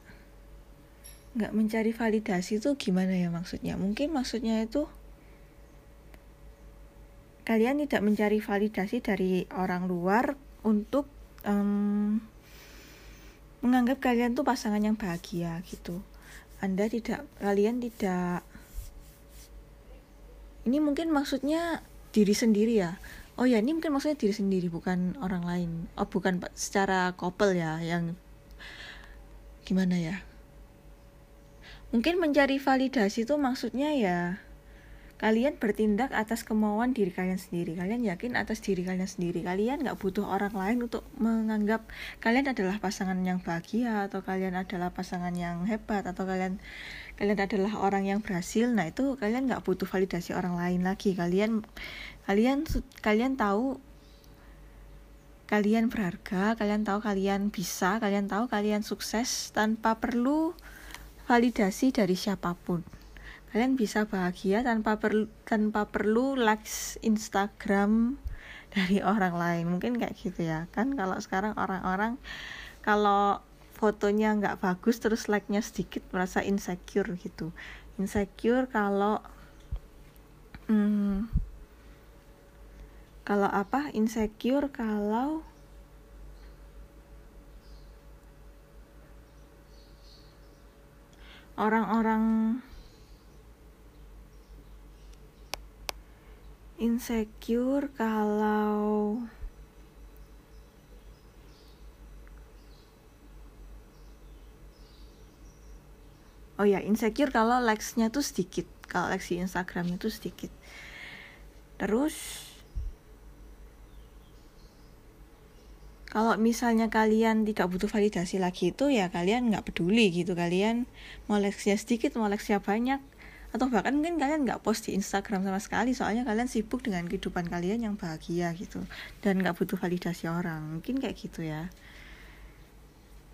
nggak mencari validasi itu gimana ya maksudnya? Mungkin maksudnya itu kalian tidak mencari validasi dari orang luar untuk um, menganggap kalian tuh pasangan yang bahagia gitu. Anda tidak kalian tidak ini mungkin maksudnya diri sendiri ya oh ya ini mungkin maksudnya diri sendiri bukan orang lain. Oh bukan secara couple ya yang gimana ya? Mungkin mencari validasi itu maksudnya ya kalian bertindak atas kemauan diri kalian sendiri. Kalian yakin atas diri kalian sendiri. Kalian nggak butuh orang lain untuk menganggap kalian adalah pasangan yang bahagia atau kalian adalah pasangan yang hebat atau kalian kalian adalah orang yang berhasil. Nah itu kalian nggak butuh validasi orang lain lagi. Kalian kalian kalian tahu kalian berharga kalian tahu kalian bisa kalian tahu kalian sukses tanpa perlu validasi dari siapa pun. Kalian bisa bahagia tanpa perlu tanpa perlu likes Instagram dari orang lain. Mungkin kayak gitu ya. Kan kalau sekarang orang-orang kalau fotonya nggak bagus terus like-nya sedikit merasa insecure gitu. Insecure kalau hmm, kalau apa insecure kalau orang-orang insecure kalau Oh ya, insecure kalau likes-nya tuh sedikit. Kalau likes di Instagram itu sedikit. Terus kalau misalnya kalian tidak butuh validasi lagi itu ya kalian nggak peduli gitu. Kalian mau leksnya sedikit mau leksnya banyak atau bahkan mungkin kalian nggak post di Instagram sama sekali soalnya kalian sibuk dengan kehidupan kalian yang bahagia gitu dan nggak butuh validasi orang. Mungkin kayak gitu ya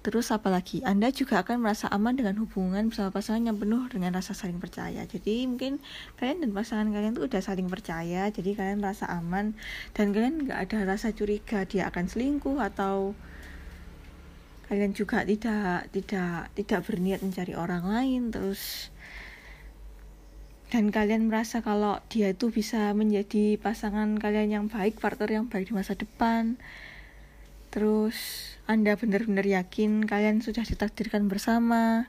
Terus apalagi Anda juga akan merasa aman dengan hubungan bersama pasangan yang penuh dengan rasa saling percaya. Jadi mungkin kalian dan pasangan kalian tuh udah saling percaya, jadi kalian merasa aman dan kalian nggak ada rasa curiga dia akan selingkuh atau kalian juga tidak tidak tidak berniat mencari orang lain terus dan kalian merasa kalau dia itu bisa menjadi pasangan kalian yang baik, partner yang baik di masa depan. Terus anda benar-benar yakin kalian sudah ditakdirkan bersama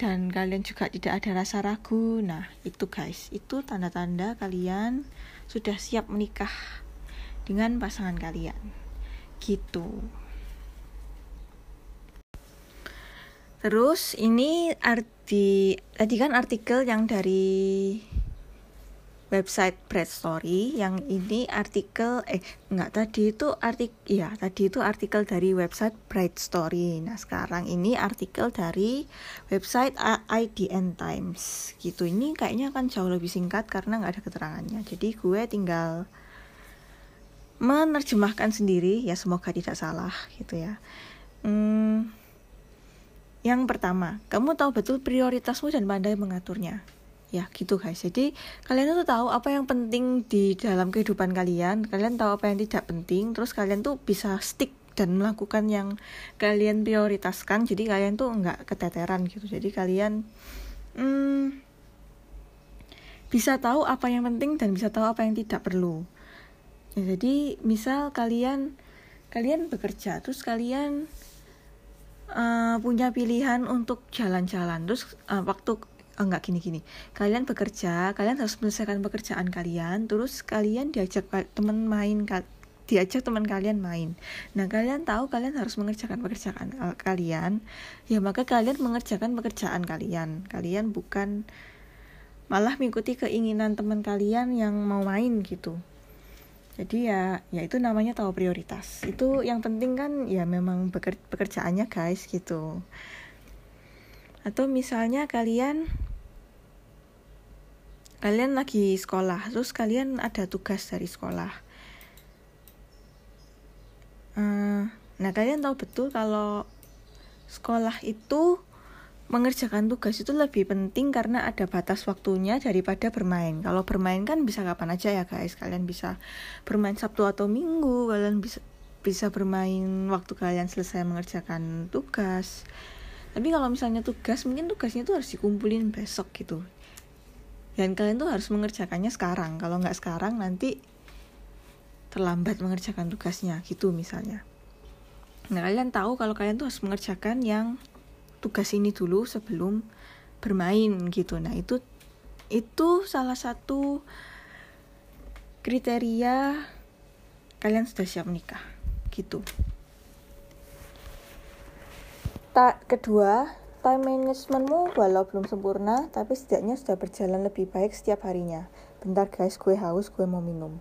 dan kalian juga tidak ada rasa ragu. Nah, itu guys, itu tanda-tanda kalian sudah siap menikah dengan pasangan kalian. Gitu. Terus ini arti tadi kan artikel yang dari website Bread Story yang ini artikel eh enggak tadi itu artikel ya tadi itu artikel dari website Bright Story. Nah sekarang ini artikel dari website IDN Times. Gitu. Ini kayaknya akan jauh lebih singkat karena nggak ada keterangannya. Jadi gue tinggal menerjemahkan sendiri. Ya semoga tidak salah gitu ya. Hmm, yang pertama kamu tahu betul prioritasmu dan pandai mengaturnya ya gitu guys. Jadi kalian tuh tahu apa yang penting di dalam kehidupan kalian. Kalian tahu apa yang tidak penting. Terus kalian tuh bisa stick dan melakukan yang kalian prioritaskan. Jadi kalian tuh nggak keteteran gitu. Jadi kalian hmm, bisa tahu apa yang penting dan bisa tahu apa yang tidak perlu. Ya, jadi misal kalian kalian bekerja. Terus kalian uh, punya pilihan untuk jalan-jalan. Terus uh, waktu oh enggak gini-gini kalian bekerja kalian harus menyelesaikan pekerjaan kalian terus kalian diajak teman main diajak teman kalian main. Nah kalian tahu kalian harus mengerjakan pekerjaan kalian ya maka kalian mengerjakan pekerjaan kalian. Kalian bukan malah mengikuti keinginan teman kalian yang mau main gitu. Jadi ya ya itu namanya tahu prioritas. Itu yang penting kan ya memang pekerjaannya guys gitu. Atau misalnya kalian kalian lagi sekolah terus kalian ada tugas dari sekolah uh, nah kalian tahu betul kalau sekolah itu mengerjakan tugas itu lebih penting karena ada batas waktunya daripada bermain. Kalau bermain kan bisa kapan aja ya guys. Kalian bisa bermain Sabtu atau Minggu, kalian bisa bisa bermain waktu kalian selesai mengerjakan tugas. Tapi kalau misalnya tugas, mungkin tugasnya itu harus dikumpulin besok gitu dan kalian tuh harus mengerjakannya sekarang. Kalau nggak sekarang nanti terlambat mengerjakan tugasnya gitu misalnya. Nah kalian tahu kalau kalian tuh harus mengerjakan yang tugas ini dulu sebelum bermain gitu. Nah itu itu salah satu kriteria kalian sudah siap menikah gitu. Tak kedua Time managementmu walau belum sempurna, tapi setidaknya sudah berjalan lebih baik setiap harinya. Bentar guys, gue haus, gue mau minum.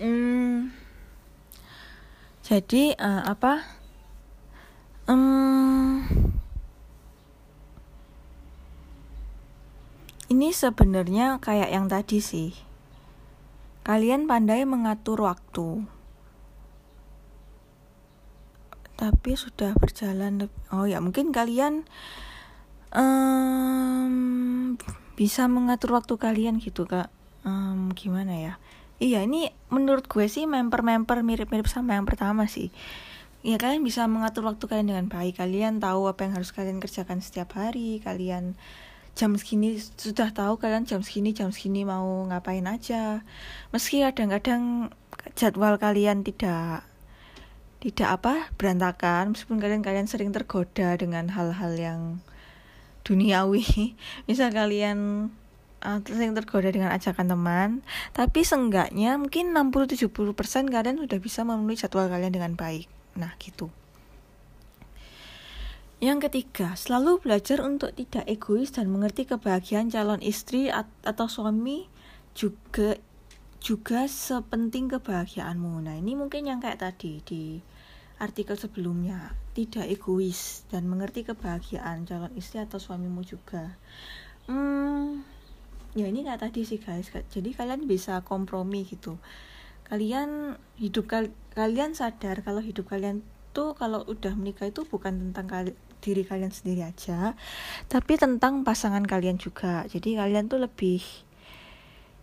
Hmm, jadi uh, apa? Um, Ini sebenarnya kayak yang tadi sih. Kalian pandai mengatur waktu. Tapi sudah berjalan oh ya mungkin kalian um, bisa mengatur waktu kalian gitu kak. Um, gimana ya? Iya ini menurut gue sih member-member mirip-mirip sama yang pertama sih. Ya kalian bisa mengatur waktu kalian dengan baik. Kalian tahu apa yang harus kalian kerjakan setiap hari. Kalian jam segini sudah tahu kalian jam segini jam segini mau ngapain aja. Meski kadang-kadang jadwal kalian tidak tidak apa berantakan meskipun kalian kalian sering tergoda dengan hal-hal yang duniawi. Misal kalian uh, sering tergoda dengan ajakan teman tapi seenggaknya mungkin 60-70% kalian sudah bisa memenuhi jadwal kalian dengan baik. Nah gitu Yang ketiga, selalu belajar untuk tidak egois dan mengerti kebahagiaan calon istri atau suami juga juga sepenting kebahagiaanmu. Nah, ini mungkin yang kayak tadi di artikel sebelumnya, tidak egois dan mengerti kebahagiaan calon istri atau suamimu juga. Hmm, ya ini kayak tadi sih guys. Jadi kalian bisa kompromi gitu. Kalian hidup kal kalian sadar kalau hidup kalian tuh kalau udah menikah itu bukan tentang kali diri kalian sendiri aja, tapi tentang pasangan kalian juga. Jadi kalian tuh lebih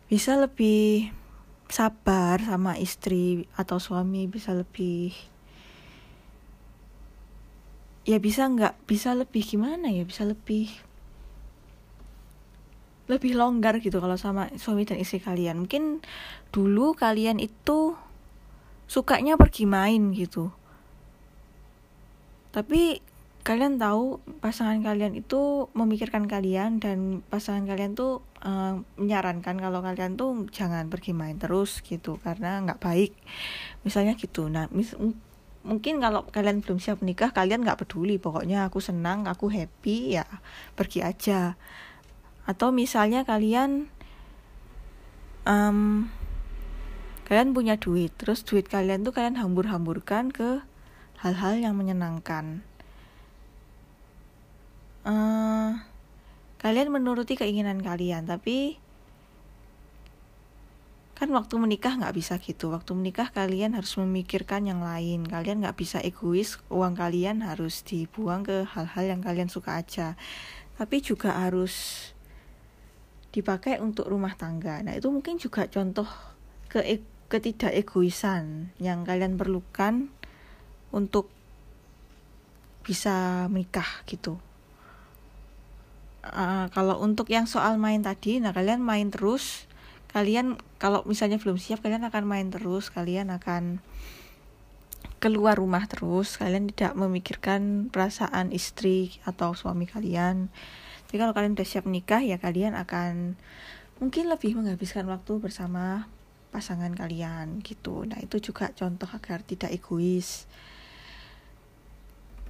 bisa lebih sabar sama istri atau suami bisa lebih ya bisa nggak bisa lebih gimana ya bisa lebih lebih longgar gitu kalau sama suami dan istri kalian mungkin dulu kalian itu sukanya pergi main gitu tapi kalian tahu pasangan kalian itu memikirkan kalian dan pasangan kalian tuh uh, menyarankan kalau kalian tuh jangan pergi main terus gitu karena nggak baik. Misalnya gitu. Nah mis mungkin kalau kalian belum siap menikah kalian nggak peduli. Pokoknya aku senang aku happy ya pergi aja. Atau misalnya kalian um, kalian punya duit terus duit kalian tuh kalian hambur-hamburkan ke hal-hal yang menyenangkan uh, kalian menuruti keinginan kalian tapi kan waktu menikah nggak bisa gitu. Waktu menikah kalian harus memikirkan yang lain. Kalian nggak bisa egois uang kalian harus dibuang ke hal-hal yang kalian suka aja. Tapi juga harus dipakai untuk rumah tangga. Nah itu mungkin juga contoh ke e ketidak egoisan yang kalian perlukan untuk bisa menikah gitu uh, kalau untuk yang soal main tadi nah kalian main terus. Kalian kalau misalnya belum siap kalian akan main terus. Kalian akan keluar rumah terus. Kalian tidak memikirkan perasaan istri atau suami kalian. Jadi kalau kalian udah siap nikah ya kalian akan mungkin lebih menghabiskan waktu bersama pasangan kalian gitu. Nah itu juga contoh agar tidak egois.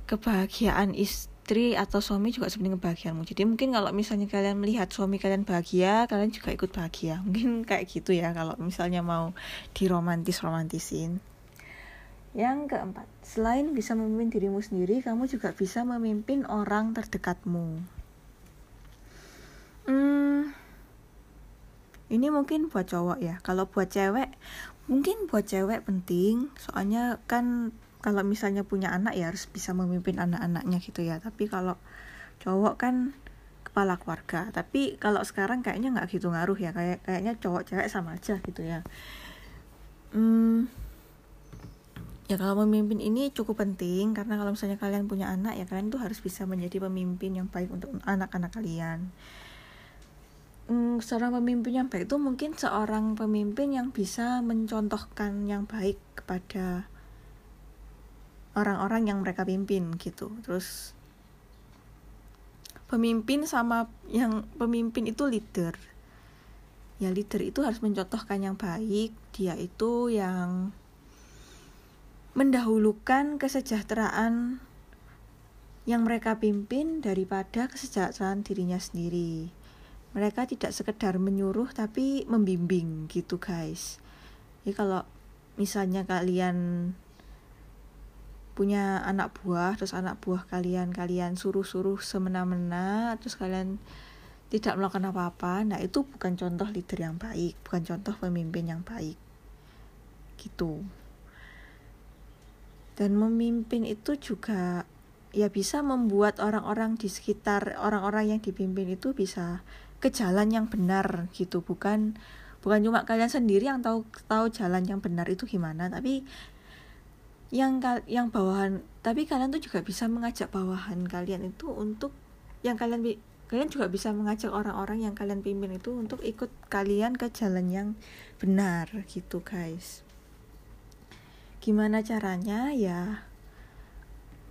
Kebahagiaan istri istri atau suami juga sebenarnya kebahagiaanmu. Jadi mungkin kalau misalnya kalian melihat suami kalian bahagia kalian juga ikut bahagia. Mungkin kayak gitu ya kalau misalnya mau diromantis romantisin yang keempat selain bisa memimpin dirimu sendiri kamu juga bisa memimpin orang terdekatmu. Hmm, ini mungkin buat cowok ya. Kalau buat cewek mungkin buat cewek penting. Soalnya kan kalau misalnya punya anak ya harus bisa memimpin anak-anaknya gitu ya. Tapi kalau cowok kan kepala keluarga. Tapi kalau sekarang kayaknya nggak gitu ngaruh ya. Kayak kayaknya cowok cewek sama aja gitu ya. Hmm, ya kalau memimpin ini cukup penting. Karena kalau misalnya kalian punya anak ya kalian tuh harus bisa menjadi pemimpin yang baik untuk anak-anak kalian. Hmm, seorang pemimpin yang baik itu mungkin seorang pemimpin yang bisa mencontohkan yang baik kepada orang-orang yang mereka pimpin gitu. Terus pemimpin sama yang pemimpin itu leader. Ya leader itu harus mencontohkan yang baik dia itu yang mendahulukan kesejahteraan yang mereka pimpin daripada kesejahteraan dirinya sendiri. Mereka tidak sekedar menyuruh tapi membimbing gitu guys. Jadi kalau misalnya kalian punya anak buah terus anak buah kalian kalian suruh-suruh semena-mena terus kalian tidak melakukan apa-apa. Nah itu bukan contoh leader yang baik bukan contoh pemimpin yang baik. Gitu. Dan memimpin itu juga ya bisa membuat orang-orang di sekitar orang-orang yang dipimpin itu bisa ke jalan yang benar gitu. Bukan bukan cuma kalian sendiri yang tahu tahu jalan yang benar itu gimana tapi yang yang bawahan tapi kalian tuh juga bisa mengajak bawahan kalian itu untuk yang kalian kalian juga bisa mengajak orang-orang yang kalian pimpin itu untuk ikut kalian ke jalan yang benar gitu guys. Gimana caranya? Ya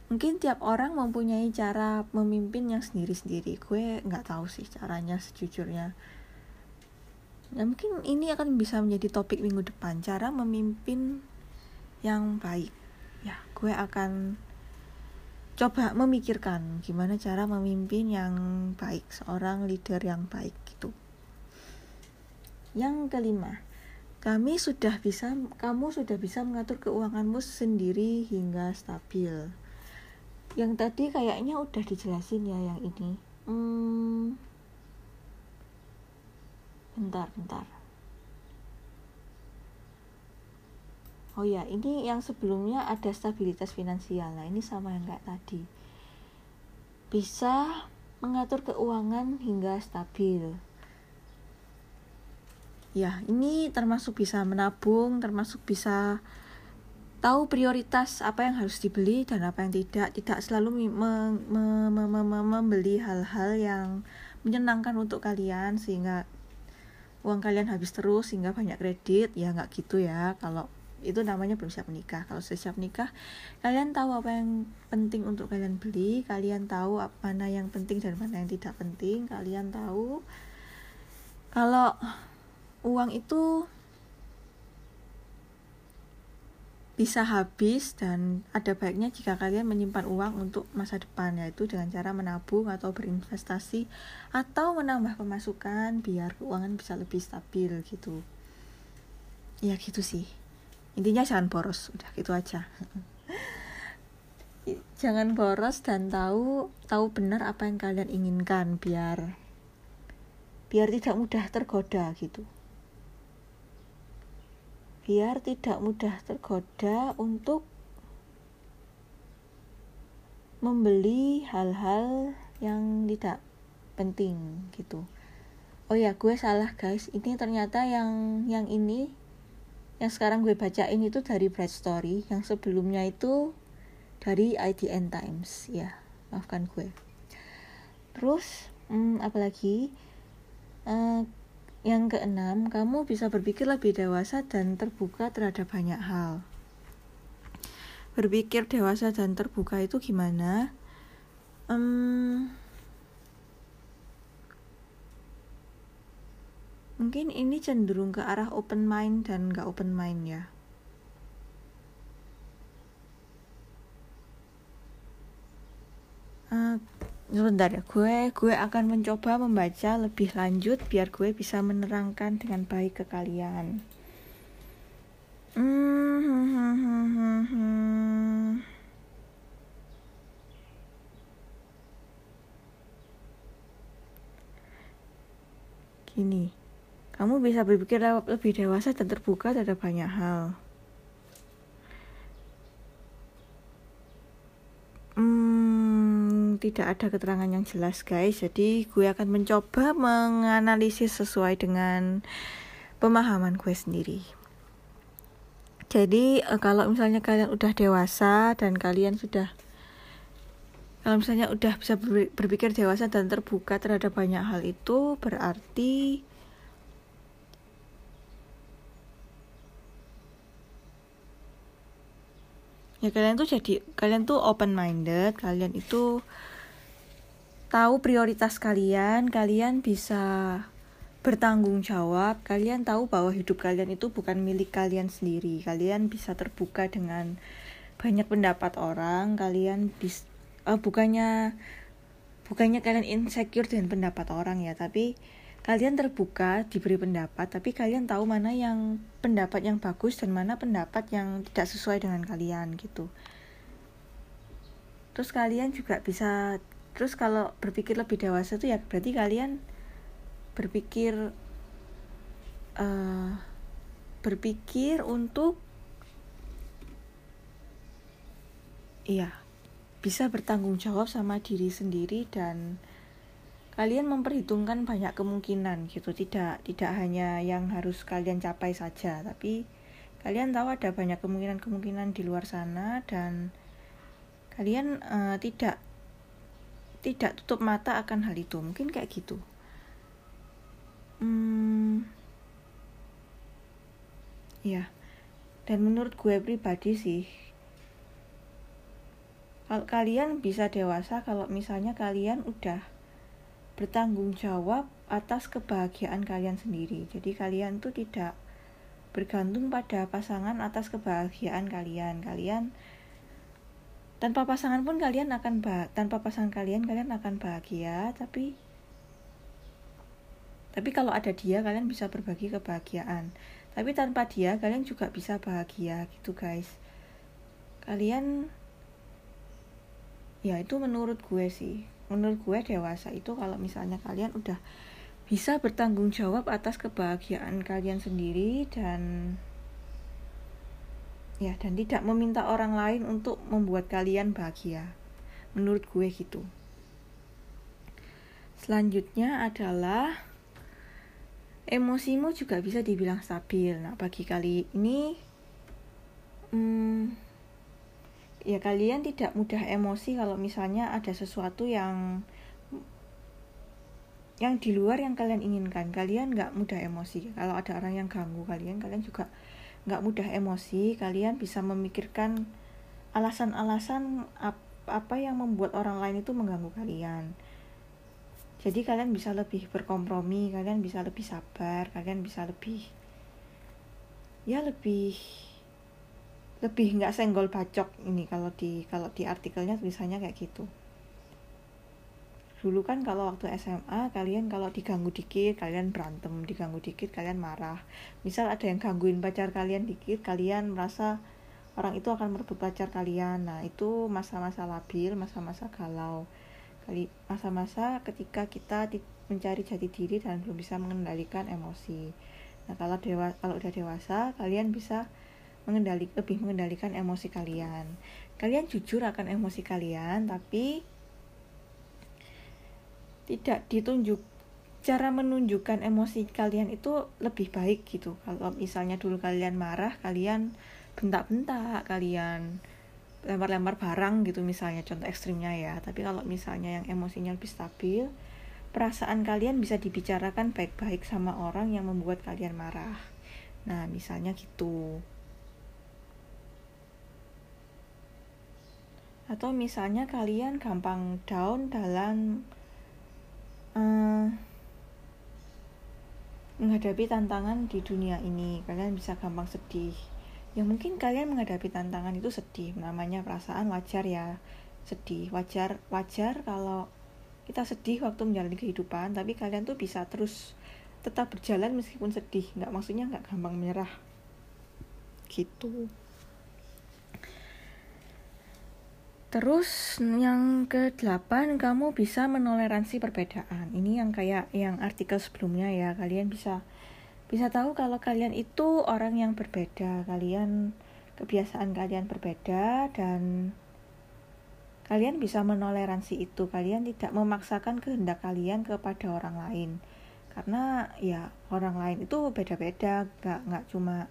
mungkin tiap orang mempunyai cara memimpin yang sendiri-sendiri. Gue nggak tahu sih caranya sejujurnya. Ya mungkin ini akan bisa menjadi topik minggu depan cara memimpin yang baik ya gue akan coba memikirkan gimana cara memimpin yang baik seorang leader yang baik gitu. Yang kelima kami sudah bisa kamu sudah bisa mengatur keuanganmu sendiri hingga stabil. Yang tadi kayaknya udah dijelasin ya yang ini. Hmm, bentar bentar Oh ya, ini yang sebelumnya ada stabilitas finansial. Nah, ini sama yang kayak tadi. Bisa mengatur keuangan hingga stabil. Ya, ini termasuk bisa menabung, termasuk bisa tahu prioritas apa yang harus dibeli dan apa yang tidak. Tidak selalu me me me me me membeli hal-hal yang menyenangkan untuk kalian sehingga uang kalian habis terus sehingga banyak kredit. Ya nggak gitu ya kalau itu namanya belum siap menikah. Kalau sudah siap nikah kalian tahu apa yang penting untuk kalian beli kalian tahu apa mana yang penting dan mana yang tidak penting kalian tahu. Kalau uang itu bisa habis dan ada baiknya jika kalian menyimpan uang untuk masa depan yaitu dengan cara menabung atau berinvestasi atau menambah pemasukan biar keuangan bisa lebih stabil gitu. Ya gitu sih intinya jangan boros udah gitu aja. Jangan boros dan tahu tahu benar apa yang kalian inginkan biar biar tidak mudah tergoda gitu. Biar tidak mudah tergoda untuk membeli hal-hal yang tidak penting gitu. Oh ya gue salah guys. Ini ternyata yang yang ini yang sekarang gue bacain itu dari Bright Story. Yang sebelumnya itu dari IDN Times ya. Maafkan gue. Terus hmm, apalagi uh, yang keenam kamu bisa berpikir lebih dewasa dan terbuka terhadap banyak hal. Berpikir dewasa dan terbuka itu gimana? Um, mungkin ini cenderung ke arah open mind dan gak open mind ya. Uh, sebentar ya gue gue akan mencoba membaca lebih lanjut biar gue bisa menerangkan dengan baik ke kalian. Gini kamu bisa berpikir lebih dewasa dan terbuka terhadap banyak hal. Hmm, tidak ada keterangan yang jelas guys, jadi gue akan mencoba menganalisis sesuai dengan pemahaman gue sendiri. Jadi eh, kalau misalnya kalian udah dewasa dan kalian sudah kalau misalnya udah bisa berpikir dewasa dan terbuka terhadap banyak hal itu berarti ya kalian tuh jadi kalian tuh open minded kalian itu tahu prioritas kalian kalian bisa bertanggung jawab kalian tahu bahwa hidup kalian itu bukan milik kalian sendiri. Kalian bisa terbuka dengan banyak pendapat orang kalian bis uh, bukannya bukannya kalian insecure dengan pendapat orang ya tapi kalian terbuka diberi pendapat tapi kalian tahu mana yang pendapat yang bagus dan mana pendapat yang tidak sesuai dengan kalian gitu. Terus kalian juga bisa terus kalau berpikir lebih dewasa tuh ya berarti kalian berpikir uh, berpikir untuk iya bisa bertanggung jawab sama diri sendiri dan kalian memperhitungkan banyak kemungkinan gitu. Tidak tidak hanya yang harus kalian capai saja tapi kalian tahu ada banyak kemungkinan-kemungkinan di luar sana dan kalian uh, tidak tidak tutup mata akan hal itu. Mungkin kayak gitu. Hmm, ya dan menurut gue pribadi sih kalau kalian bisa dewasa kalau misalnya kalian udah bertanggung jawab atas kebahagiaan kalian sendiri. Jadi kalian tuh tidak bergantung pada pasangan atas kebahagiaan kalian. Kalian tanpa pasangan pun kalian akan tanpa pasangan kalian kalian akan bahagia tapi tapi kalau ada dia kalian bisa berbagi kebahagiaan tapi tanpa dia kalian juga bisa bahagia gitu guys kalian ya itu menurut gue sih menurut gue dewasa itu kalau misalnya kalian udah bisa bertanggung jawab atas kebahagiaan kalian sendiri dan ya dan tidak meminta orang lain untuk membuat kalian bahagia. Menurut gue gitu. Selanjutnya adalah emosimu juga bisa dibilang stabil. Nah bagi kali ini hmm, ya kalian tidak mudah emosi kalau misalnya ada sesuatu yang yang di luar yang kalian inginkan. Kalian nggak mudah emosi. Kalau ada orang yang ganggu kalian kalian juga nggak mudah emosi. Kalian bisa memikirkan alasan-alasan apa yang membuat orang lain itu mengganggu kalian. Jadi kalian bisa lebih berkompromi kalian bisa lebih sabar kalian bisa lebih ya lebih lebih nggak senggol bacok ini kalau di kalau di artikelnya tulisannya kayak gitu. Dulu kan kalau waktu SMA kalian kalau diganggu dikit kalian berantem diganggu dikit kalian marah. Misal ada yang gangguin pacar kalian dikit kalian merasa orang itu akan merebut pacar kalian. Nah itu masa-masa labil masa-masa galau. Kali masa-masa ketika kita mencari jati diri dan belum bisa mengendalikan emosi. Nah kalau dewa kalau udah dewasa kalian bisa mengendali lebih mengendalikan emosi kalian. Kalian jujur akan emosi kalian tapi tidak ditunjuk cara menunjukkan emosi kalian itu lebih baik gitu. Kalau misalnya dulu kalian marah kalian bentak-bentak kalian lempar-lempar barang gitu misalnya contoh ekstrimnya ya. Tapi kalau misalnya yang emosinya lebih stabil perasaan kalian bisa dibicarakan baik-baik sama orang yang membuat kalian marah. Nah misalnya gitu atau misalnya kalian gampang down dalam uh, menghadapi tantangan di dunia ini. Kalian bisa gampang sedih. Ya mungkin kalian menghadapi tantangan itu sedih. Namanya perasaan wajar ya sedih. Wajar wajar kalau kita sedih waktu menjalani kehidupan tapi kalian tuh bisa terus tetap berjalan meskipun sedih. Nggak maksudnya nggak gampang menyerah. Gitu Terus yang ke-8 kamu bisa menoleransi perbedaan. Ini yang kayak yang artikel sebelumnya ya. Kalian bisa bisa tahu kalau kalian itu orang yang berbeda. Kalian kebiasaan kalian berbeda dan kalian bisa menoleransi itu. Kalian tidak memaksakan kehendak kalian kepada orang lain. Karena ya orang lain itu beda-beda, gak nggak cuma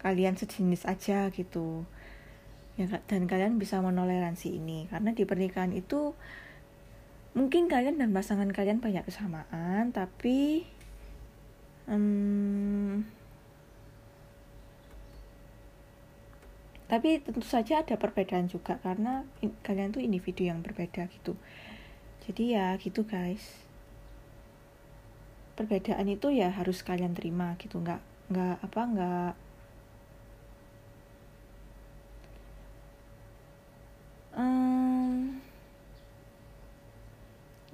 kalian sejenis aja gitu ya dan kalian bisa menoleransi ini karena di pernikahan itu mungkin kalian dan pasangan kalian banyak kesamaan tapi um, tapi tentu saja ada perbedaan juga karena in, kalian tuh individu yang berbeda gitu. Jadi ya gitu guys. Perbedaan itu ya harus kalian terima gitu nggak nggak apa nggak hmm,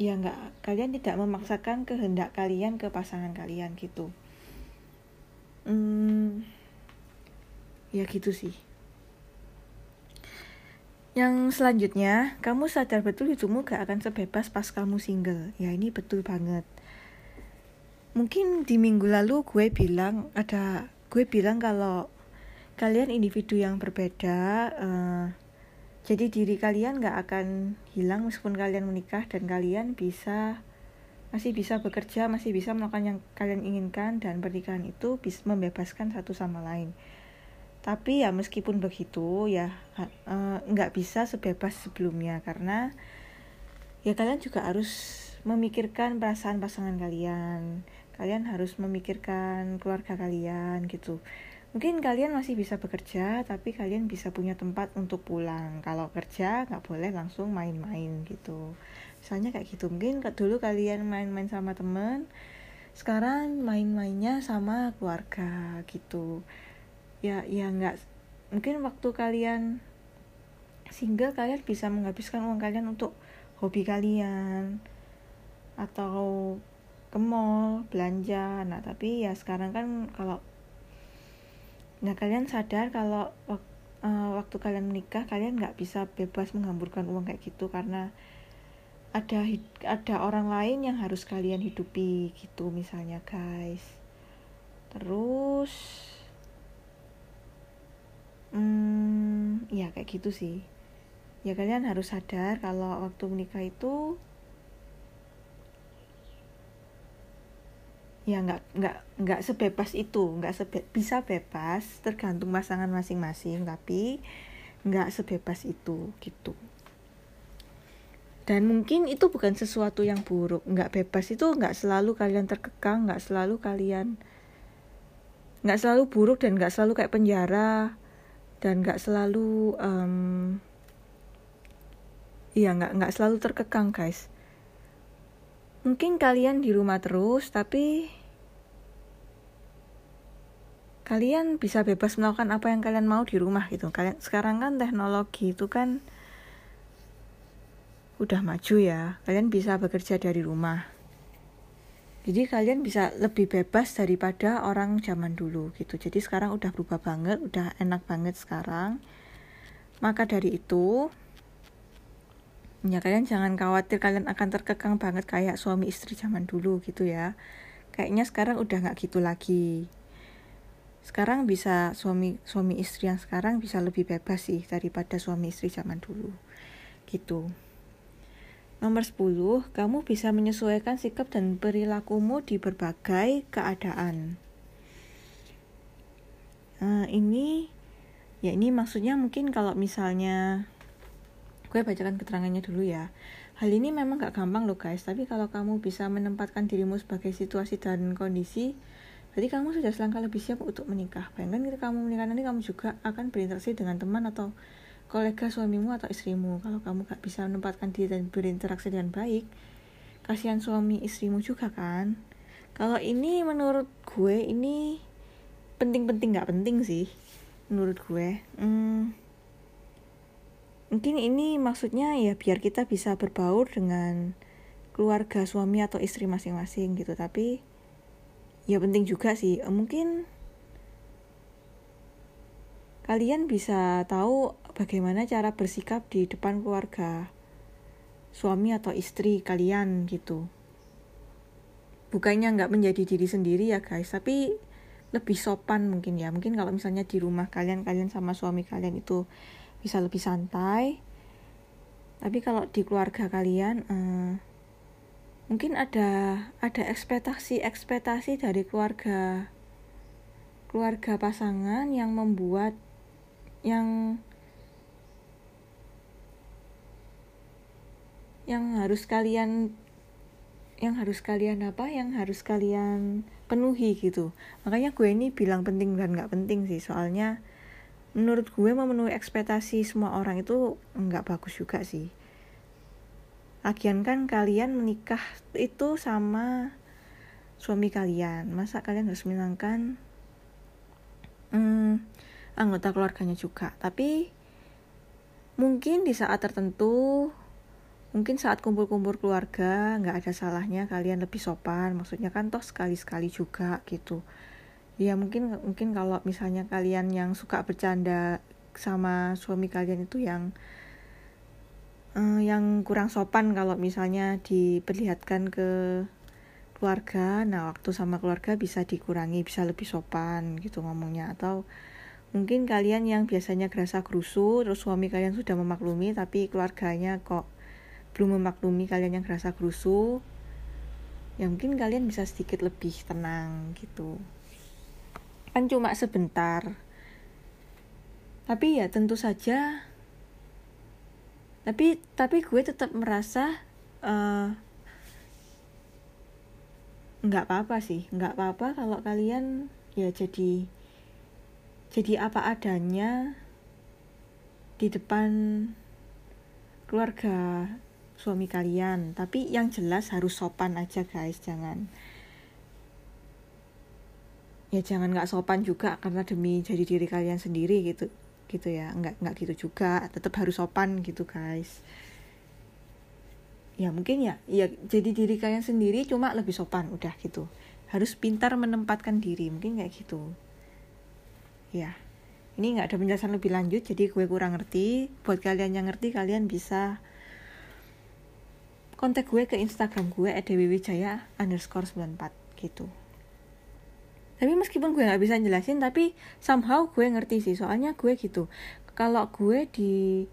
ya nggak kalian tidak memaksakan kehendak kalian ke pasangan kalian gitu hmm, ya gitu sih yang selanjutnya, kamu sadar betul hidupmu gak akan sebebas pas kamu single. Ya ini betul banget. Mungkin di minggu lalu gue bilang ada gue bilang kalau kalian individu yang berbeda, uh, jadi diri kalian gak akan hilang meskipun kalian menikah dan kalian bisa masih bisa bekerja, masih bisa melakukan yang kalian inginkan dan pernikahan itu bisa membebaskan satu sama lain. Tapi ya meskipun begitu ya eh, nggak uh, bisa sebebas sebelumnya karena ya kalian juga harus memikirkan perasaan pasangan kalian. Kalian harus memikirkan keluarga kalian gitu mungkin kalian masih bisa bekerja tapi kalian bisa punya tempat untuk pulang. Kalau kerja nggak boleh langsung main-main gitu. Misalnya kayak gitu. Mungkin dulu kalian main-main sama temen sekarang main-mainnya sama keluarga gitu. Ya ya nggak mungkin waktu kalian sehingga kalian bisa menghabiskan uang kalian untuk hobi kalian atau ke mall belanja. Nah tapi ya sekarang kan kalau nah kalian sadar kalau uh, waktu kalian menikah kalian nggak bisa bebas menghamburkan uang kayak gitu karena ada ada orang lain yang harus kalian hidupi gitu misalnya guys. Terus hmm ya kayak gitu sih. Ya kalian harus sadar kalau waktu menikah itu ya nggak nggak nggak sebebas itu nggak sebe bisa bebas tergantung pasangan masing-masing tapi nggak sebebas itu gitu. Dan mungkin itu bukan sesuatu yang buruk nggak bebas itu nggak selalu kalian terkekang nggak selalu kalian nggak selalu buruk dan nggak selalu kayak penjara dan nggak selalu um, iya nggak nggak selalu terkekang guys mungkin kalian di rumah terus tapi kalian bisa bebas melakukan apa yang kalian mau di rumah gitu kalian sekarang kan teknologi itu kan udah maju ya, kalian bisa bekerja dari rumah. Jadi kalian bisa lebih bebas daripada orang zaman dulu gitu. Jadi sekarang udah berubah banget, udah enak banget sekarang. Maka dari itu, ya kalian jangan khawatir kalian akan terkekang banget kayak suami istri zaman dulu gitu ya. Kayaknya sekarang udah nggak gitu lagi. Sekarang bisa suami suami istri yang sekarang bisa lebih bebas sih daripada suami istri zaman dulu. Gitu. Nomor 10, kamu bisa menyesuaikan sikap dan perilakumu di berbagai keadaan. Nah, ini ya ini maksudnya mungkin kalau misalnya gue bacakan keterangannya dulu ya. Hal ini memang gak gampang loh guys, tapi kalau kamu bisa menempatkan dirimu sebagai situasi dan kondisi, berarti kamu sudah selangkah lebih siap untuk menikah. Bayangkan ketika kamu menikah nanti kamu juga akan berinteraksi dengan teman atau kolega suamimu atau istrimu. Kalau kamu gak bisa menempatkan diri dan berinteraksi dengan baik kasihan suami istrimu juga kan? Kalau ini menurut gue ini penting-penting gak penting sih menurut gue. Hmm, mungkin ini maksudnya ya biar kita bisa berbaur dengan keluarga suami atau istri masing-masing gitu. Tapi ya penting juga sih. Mungkin kalian bisa tahu bagaimana cara bersikap di depan keluarga suami atau istri kalian gitu. Bukannya nggak menjadi diri sendiri ya guys tapi lebih sopan mungkin ya. Mungkin kalau misalnya di rumah kalian kalian sama suami kalian itu bisa lebih santai. Tapi kalau di keluarga kalian eh, mungkin ada ada ekspektasi ekspektasi dari keluarga keluarga pasangan yang membuat yang yang harus kalian yang harus kalian apa? Yang harus kalian penuhi gitu. Makanya gue ini bilang penting dan nggak penting sih. Soalnya menurut gue memenuhi ekspektasi semua orang itu nggak bagus juga sih. Lagian kan kalian menikah itu sama suami kalian. Masa kalian harus menyenangkan hmm, anggota keluarganya juga. Tapi mungkin di saat tertentu mungkin saat kumpul-kumpul keluarga nggak ada salahnya kalian lebih sopan. Maksudnya kan toh sekali-sekali juga gitu ya mungkin mungkin kalau misalnya kalian yang suka bercanda sama suami kalian itu yang uh, yang kurang sopan kalau misalnya diperlihatkan ke keluarga. Nah waktu sama keluarga bisa dikurangi bisa lebih sopan gitu ngomongnya. Atau mungkin kalian yang biasanya gerasa gerusu terus suami kalian sudah memaklumi tapi keluarganya kok belum memaklumi kalian yang kerasa gerusu ya mungkin kalian bisa sedikit lebih tenang gitu kan cuma sebentar. Tapi ya tentu saja. Tapi tapi gue tetap merasa uh, nggak apa-apa sih. Nggak apa-apa kalau kalian ya jadi jadi apa adanya di depan keluarga suami kalian. Tapi yang jelas harus sopan aja guys. Jangan ya jangan nggak sopan juga karena demi jadi diri kalian sendiri gitu. Gitu ya nggak nggak gitu juga. Tetap harus sopan gitu guys. Ya mungkin ya ya jadi diri kalian sendiri cuma lebih sopan udah gitu. Harus pintar menempatkan diri mungkin kayak gitu. Ya ini nggak ada penjelasan lebih lanjut jadi gue kurang ngerti. Buat kalian yang ngerti kalian bisa kontak gue ke instagram gue @dewiwijaya underscore 94 gitu tapi meskipun gue nggak bisa jelasin tapi somehow gue ngerti sih. Soalnya gue gitu. Kalau gue di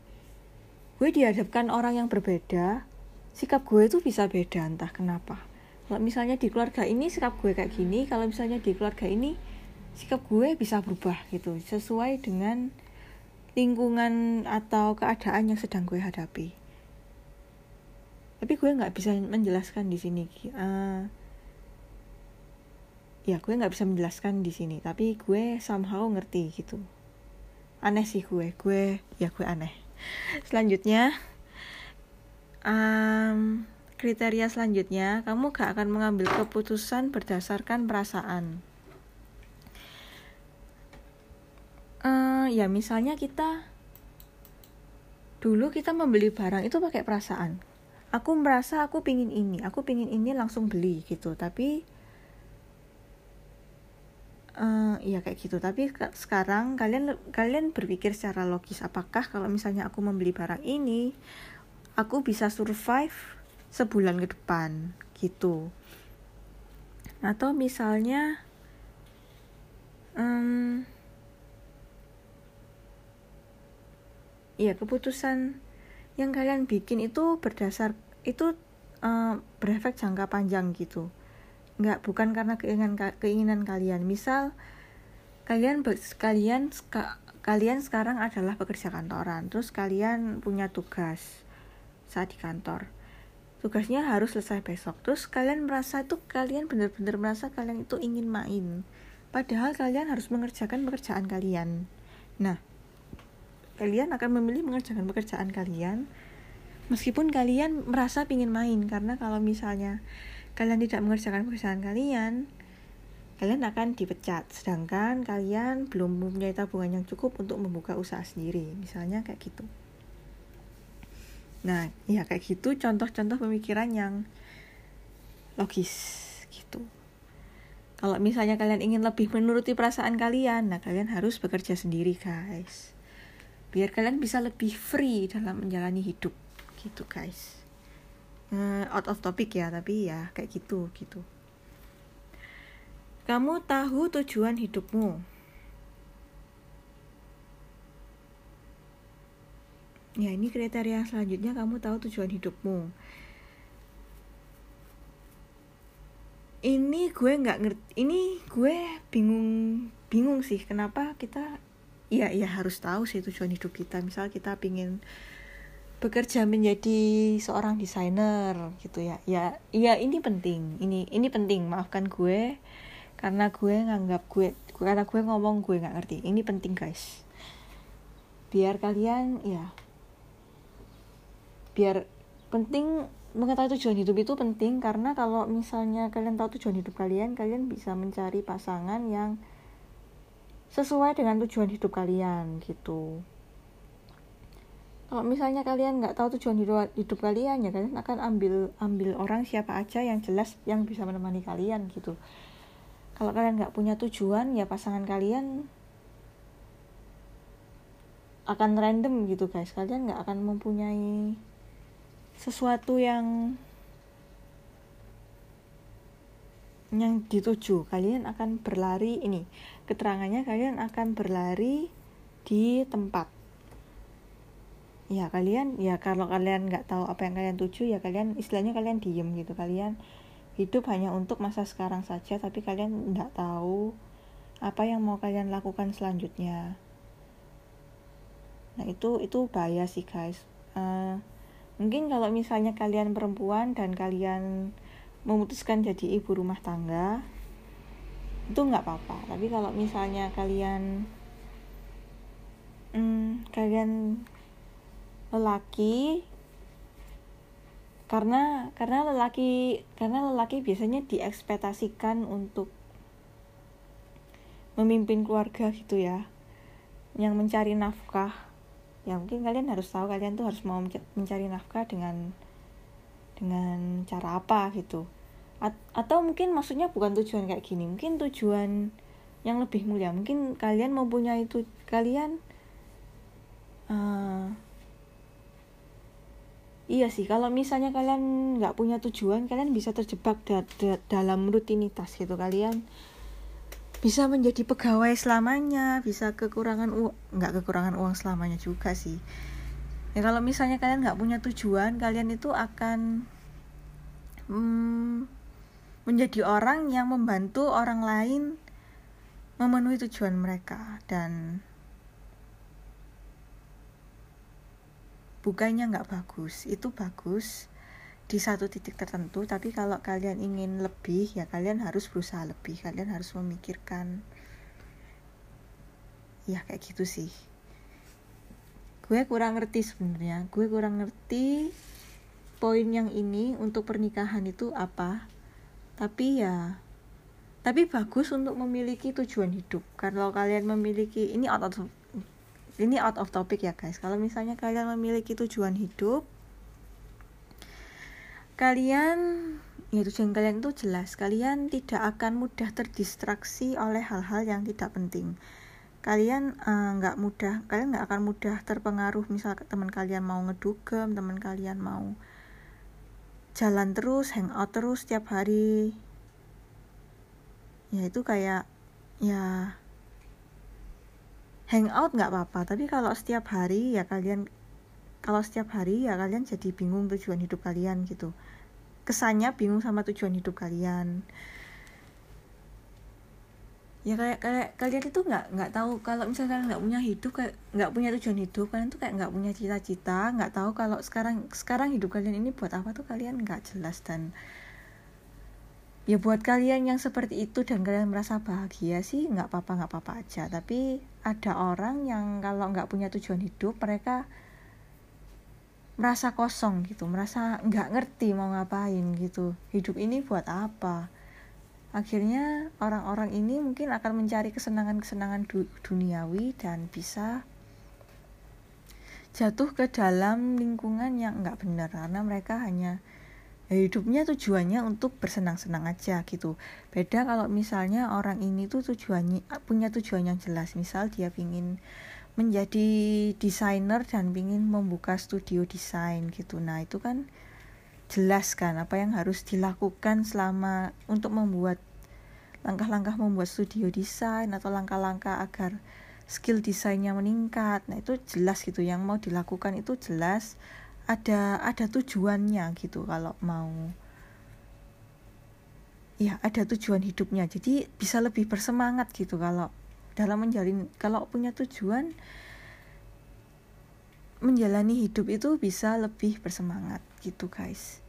gue dihadapkan orang yang berbeda sikap gue itu bisa beda. Entah kenapa. Kalau misalnya di keluarga ini sikap gue kayak gini kalau misalnya di keluarga ini sikap gue bisa berubah gitu. Sesuai dengan lingkungan atau keadaan yang sedang gue hadapi. Tapi gue nggak bisa menjelaskan di sini uh, ya gue nggak bisa menjelaskan di sini tapi gue somehow ngerti gitu. Aneh sih gue gue ya gue aneh. Selanjutnya um, kriteria selanjutnya kamu gak akan mengambil keputusan berdasarkan perasaan. Uh, ya misalnya kita dulu kita membeli barang itu pakai perasaan. Aku merasa aku pingin ini aku pingin ini langsung beli gitu tapi uh, ya kayak gitu. Tapi sekarang kalian kalian berpikir secara logis apakah kalau misalnya aku membeli barang ini aku bisa survive sebulan ke depan? Gitu. Atau misalnya um, Iya, keputusan yang kalian bikin itu berdasar itu uh, berefek jangka panjang gitu. Nggak bukan karena keinginan keinginan kalian. Misal kalian kalian kalian sekarang adalah pekerja kantoran, terus kalian punya tugas saat di kantor. Tugasnya harus selesai besok. Terus kalian merasa itu kalian benar-benar merasa kalian itu ingin main. Padahal kalian harus mengerjakan pekerjaan kalian. Nah, kalian akan memilih mengerjakan pekerjaan kalian meskipun kalian merasa ingin main karena kalau misalnya kalian tidak mengerjakan pekerjaan kalian kalian akan dipecat. Sedangkan kalian belum mempunyai tabungan yang cukup untuk membuka usaha sendiri. Misalnya kayak gitu. Nah ya kayak gitu contoh-contoh pemikiran yang logis gitu. Kalau misalnya kalian ingin lebih menuruti perasaan kalian nah kalian harus bekerja sendiri guys. Biar kalian bisa lebih free dalam menjalani hidup gitu guys uh, out of topic ya tapi ya kayak gitu gitu. Kamu tahu tujuan hidupmu? Ya ini kriteria selanjutnya kamu tahu tujuan hidupmu. Ini gue nggak ngerti ini gue bingung bingung sih kenapa kita ya ya harus tahu sih tujuan hidup kita. Misal kita pingin bekerja menjadi seorang desainer gitu ya. Ya ya ini penting. Ini ini penting. Maafkan gue karena gue nganggap gue karena gue ngomong gue nggak ngerti. Ini penting guys. Biar kalian ya biar penting mengetahui tujuan hidup itu penting karena kalau misalnya kalian tahu tujuan hidup kalian kalian bisa mencari pasangan yang sesuai dengan tujuan hidup kalian gitu kalau misalnya kalian nggak tahu tujuan hidup, hidup kalian ya kalian akan ambil ambil orang siapa aja yang jelas yang bisa menemani kalian gitu. Kalau kalian nggak punya tujuan ya pasangan kalian akan random gitu guys. Kalian nggak akan mempunyai sesuatu yang yang dituju. Kalian akan berlari ini keterangannya kalian akan berlari di tempat ya kalian ya kalau kalian nggak tahu apa yang kalian tuju ya kalian istilahnya kalian diem gitu. Kalian hidup hanya untuk masa sekarang saja tapi kalian nggak tahu apa yang mau kalian lakukan selanjutnya. Nah itu itu bahaya sih guys. Uh, mungkin kalau misalnya kalian perempuan dan kalian memutuskan jadi ibu rumah tangga itu nggak apa-apa. Tapi kalau misalnya kalian hmm, kalian lelaki karena karena lelaki karena lelaki biasanya diekspektasikan untuk memimpin keluarga gitu ya yang mencari nafkah. Ya mungkin kalian harus tahu kalian tuh harus mau mencari nafkah dengan dengan cara apa gitu. A atau mungkin maksudnya bukan tujuan kayak gini mungkin tujuan yang lebih mulia. Mungkin kalian mempunyai itu kalian uh, iya sih kalau misalnya kalian nggak punya tujuan kalian bisa terjebak da da dalam rutinitas gitu kalian. Bisa menjadi pegawai selamanya bisa kekurangan uang nggak kekurangan uang selamanya juga sih. Ya kalau misalnya kalian nggak punya tujuan kalian itu akan hmm, menjadi orang yang membantu orang lain memenuhi tujuan mereka. Dan bukannya nggak bagus itu bagus di satu titik tertentu tapi kalau kalian ingin lebih ya kalian harus berusaha lebih kalian harus memikirkan. Ya kayak gitu sih. Gue kurang ngerti sebenarnya. Gue kurang ngerti poin yang ini untuk pernikahan itu apa. Tapi ya tapi bagus untuk memiliki tujuan hidup. Kalau kalian memiliki ini out of ini out of topic ya guys. Kalau misalnya kalian memiliki tujuan hidup kalian ya tujuan kalian itu jelas. Kalian tidak akan mudah terdistraksi oleh hal-hal yang tidak penting. Kalian eh, nggak uh, mudah kalian nggak akan mudah terpengaruh. Misal teman kalian mau ngedugem teman kalian mau jalan terus hangout terus setiap hari. Ya itu kayak ya hangout nggak apa-apa. Tapi kalau setiap hari ya kalian kalau setiap hari ya kalian jadi bingung tujuan hidup kalian gitu. Kesannya bingung sama tujuan hidup kalian. Ya kayak kayak kalian itu nggak nggak tahu kalau misalnya kalian nggak punya hidup nggak punya tujuan hidup kalian tuh kayak nggak punya cita-cita nggak tahu kalau sekarang sekarang hidup kalian ini buat apa tuh kalian nggak jelas. Dan ya buat kalian yang seperti itu dan kalian merasa bahagia sih nggak apa-apa nggak apa-apa aja. Tapi ada orang yang kalau nggak punya tujuan hidup mereka merasa kosong gitu merasa nggak ngerti mau ngapain gitu. Hidup ini buat apa? Akhirnya orang-orang ini mungkin akan mencari kesenangan-kesenangan du duniawi dan bisa jatuh ke dalam lingkungan yang nggak benar karena mereka hanya ya hidupnya tujuannya untuk bersenang-senang aja gitu. Beda kalau misalnya orang ini tuh tujuannya punya tujuan yang jelas. Misal dia pingin menjadi desainer dan ingin membuka studio desain gitu. Nah itu kan jelas kan apa yang harus dilakukan selama untuk membuat langkah-langkah membuat studio desain atau langkah-langkah agar skill desainnya meningkat. Nah itu jelas gitu. Yang mau dilakukan itu jelas ada ada tujuannya gitu kalau mau. Ya ada tujuan hidupnya. Jadi bisa lebih bersemangat gitu kalau dalam menjalin kalau punya tujuan menjalani hidup itu bisa lebih bersemangat gitu guys.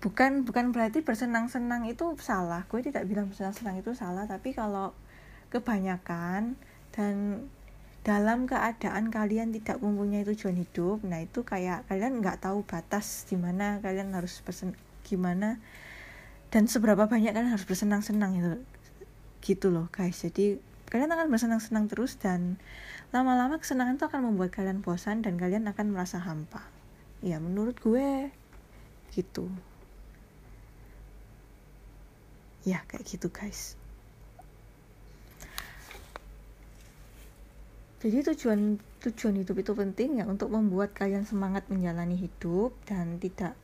Bukan bukan berarti bersenang-senang itu salah. Gue tidak bilang bersenang-senang itu salah tapi kalau kebanyakan dan dalam keadaan kalian tidak mempunyai tujuan hidup nah itu kayak kalian nggak tahu batas di mana kalian harus bersen gimana dan seberapa banyak kalian harus bersenang-senang itu gitu loh guys. Jadi kalian akan bersenang-senang terus dan lama-lama kesenangan itu akan membuat kalian bosan dan kalian akan merasa hampa. Ya menurut gue gitu. Ya kayak gitu guys jadi tujuan tujuan hidup itu penting ya untuk membuat kalian semangat menjalani hidup dan tidak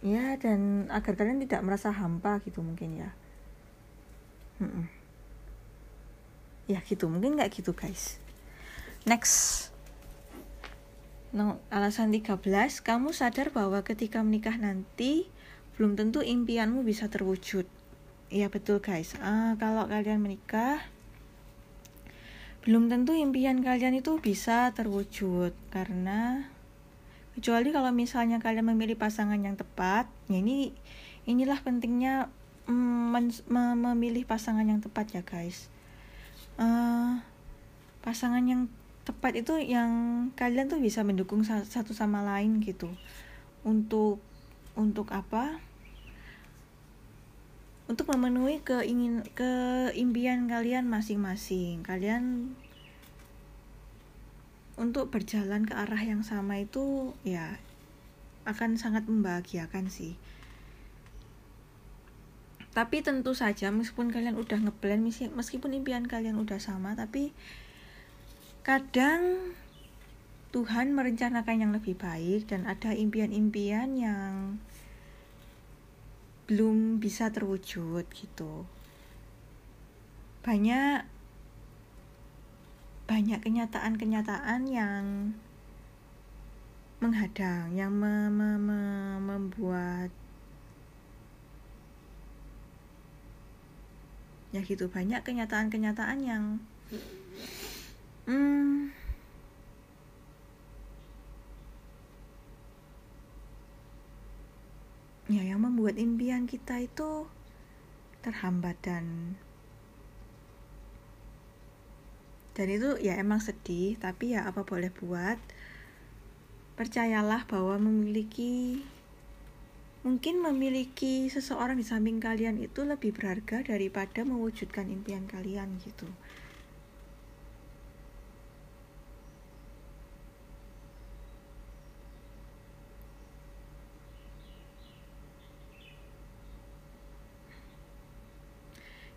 ya dan agar kalian tidak merasa hampa gitu mungkin ya. Hmm ya gitu. Mungkin nggak gitu guys. Next. No, alasan 13 kamu sadar bahwa ketika menikah nanti belum tentu impianmu bisa terwujud. Ya betul guys. Uh, kalau kalian menikah belum tentu impian kalian itu bisa terwujud karena kecuali kalau misalnya kalian memilih pasangan yang tepat ya ini inilah pentingnya mm, memilih pasangan yang tepat ya guys. Uh, pasangan yang tepat itu yang kalian tuh bisa mendukung satu sama lain gitu. Untuk untuk apa untuk memenuhi keingin keimpian kalian masing-masing. Kalian untuk berjalan ke arah yang sama itu ya akan sangat membahagiakan sih. Tapi tentu saja meskipun kalian udah ngeblend meskipun impian kalian udah sama tapi kadang Tuhan merencanakan yang lebih baik dan ada impian-impian yang belum bisa terwujud gitu. Banyak banyak kenyataan-kenyataan yang menghadang yang me me me membuat ya gitu. Banyak kenyataan-kenyataan yang hmm, ya yang membuat impian kita itu terhambat dan dan itu ya emang sedih tapi ya apa boleh buat percayalah bahwa memiliki Mungkin memiliki seseorang di samping kalian itu lebih berharga daripada mewujudkan impian kalian gitu.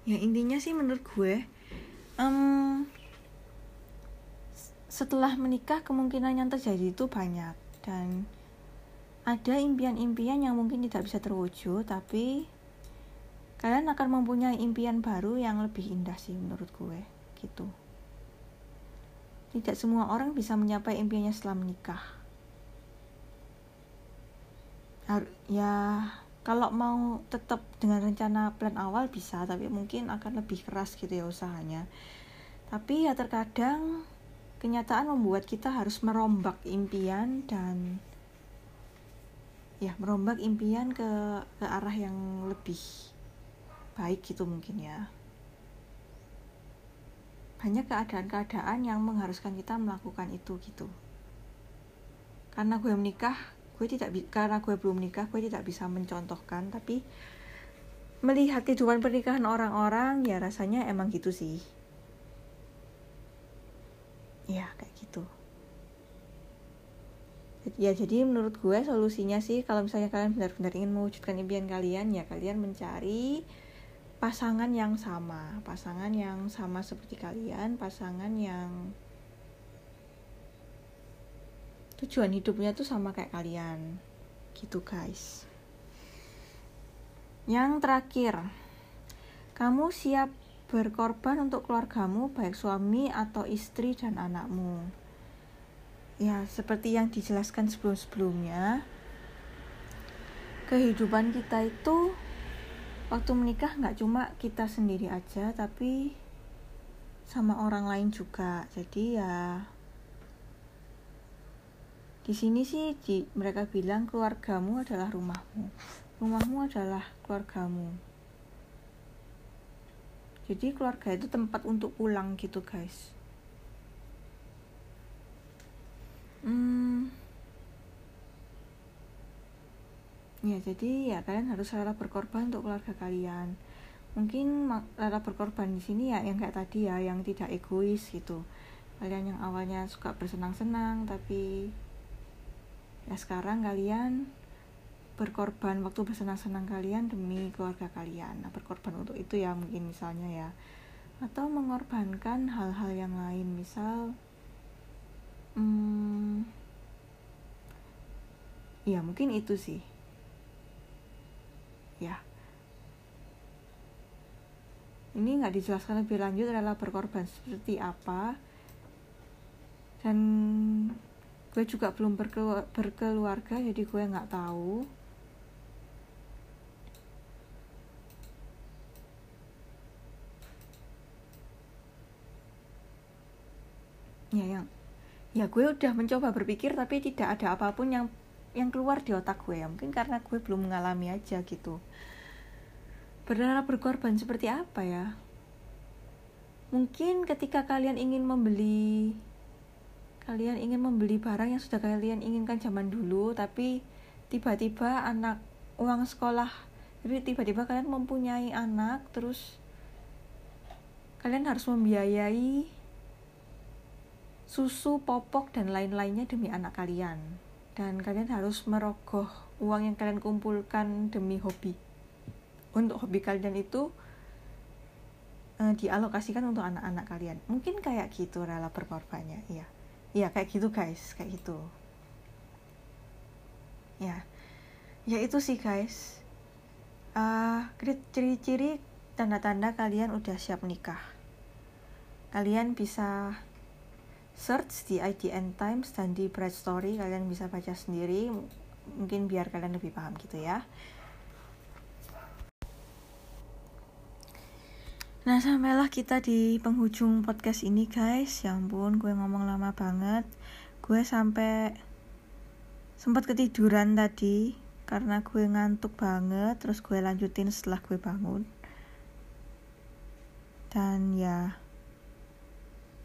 Ya intinya sih menurut gue um, setelah menikah kemungkinan yang terjadi itu banyak dan ada impian-impian yang mungkin tidak bisa terwujud, tapi kalian akan mempunyai impian baru yang lebih indah sih menurut gue, gitu. Tidak semua orang bisa mencapai impiannya setelah menikah. Ya, kalau mau tetap dengan rencana plan awal bisa, tapi mungkin akan lebih keras gitu ya usahanya. Tapi ya terkadang kenyataan membuat kita harus merombak impian dan ya merombak impian ke ke arah yang lebih baik gitu mungkin ya banyak keadaan-keadaan yang mengharuskan kita melakukan itu gitu karena gue menikah gue tidak karena gue belum menikah gue tidak bisa mencontohkan. Tapi melihat kehidupan pernikahan orang-orang ya rasanya emang gitu sih. Ya kayak gitu. Ya jadi menurut gue solusinya sih kalau misalnya kalian benar-benar ingin mewujudkan impian kalian ya kalian mencari pasangan yang sama. Pasangan yang sama seperti kalian pasangan yang tujuan hidupnya tuh sama kayak kalian. Gitu guys. Yang terakhir kamu siap berkorban untuk keluargamu baik suami atau istri dan anakmu. Ya seperti yang dijelaskan sebelum-sebelumnya kehidupan kita itu waktu menikah nggak cuma kita sendiri aja tapi sama orang lain juga. Jadi ya di sini sih di, mereka bilang keluargamu adalah rumahmu. Rumahmu adalah keluargamu. Jadi keluarga itu tempat untuk pulang gitu guys. Hmm, ya jadi ya kalian harus rela berkorban untuk keluarga kalian. Mungkin rela berkorban di sini ya yang kayak tadi ya yang tidak egois gitu. Kalian yang awalnya suka bersenang-senang tapi ya sekarang kalian berkorban waktu bersenang-senang kalian demi keluarga kalian. Nah berkorban untuk itu ya mungkin misalnya ya. Atau mengorbankan hal-hal yang lain misal hmm, ya mungkin itu sih. Ya. Ini nggak dijelaskan lebih lanjut adalah berkorban seperti apa. Dan gue juga belum berkeluarga jadi gue nggak tahu. Ya yang ya gue udah mencoba berpikir tapi tidak ada apa pun yang yang keluar di otak gue. Ya mungkin karena gue belum mengalami aja gitu. Berdarah berkorban seperti apa ya? Mungkin ketika kalian ingin membeli kalian ingin membeli barang yang sudah kalian inginkan zaman dulu tapi tiba-tiba anak uang sekolah jadi tiba-tiba kalian mempunyai anak terus kalian harus membiayai susu, popok, dan lain-lainnya demi anak kalian. Dan kalian harus merogoh uang yang kalian kumpulkan demi hobi. Untuk hobi kalian itu uh, dialokasikan untuk anak-anak kalian. Mungkin kayak gitu rela berkorbannya, iya. Iya, kayak gitu guys, kayak gitu. Ya. Ya itu sih guys. Uh, ciri-ciri tanda-tanda kalian udah siap nikah kalian bisa search di IDN Times dan di Bright Story kalian bisa baca sendiri mungkin biar kalian lebih paham gitu ya Nah sampailah kita di penghujung podcast ini guys. Ya ampun gue ngomong lama banget. Gue sampai sempat ketiduran tadi Karena gue ngantuk banget Terus gue lanjutin setelah gue bangun. Dan ya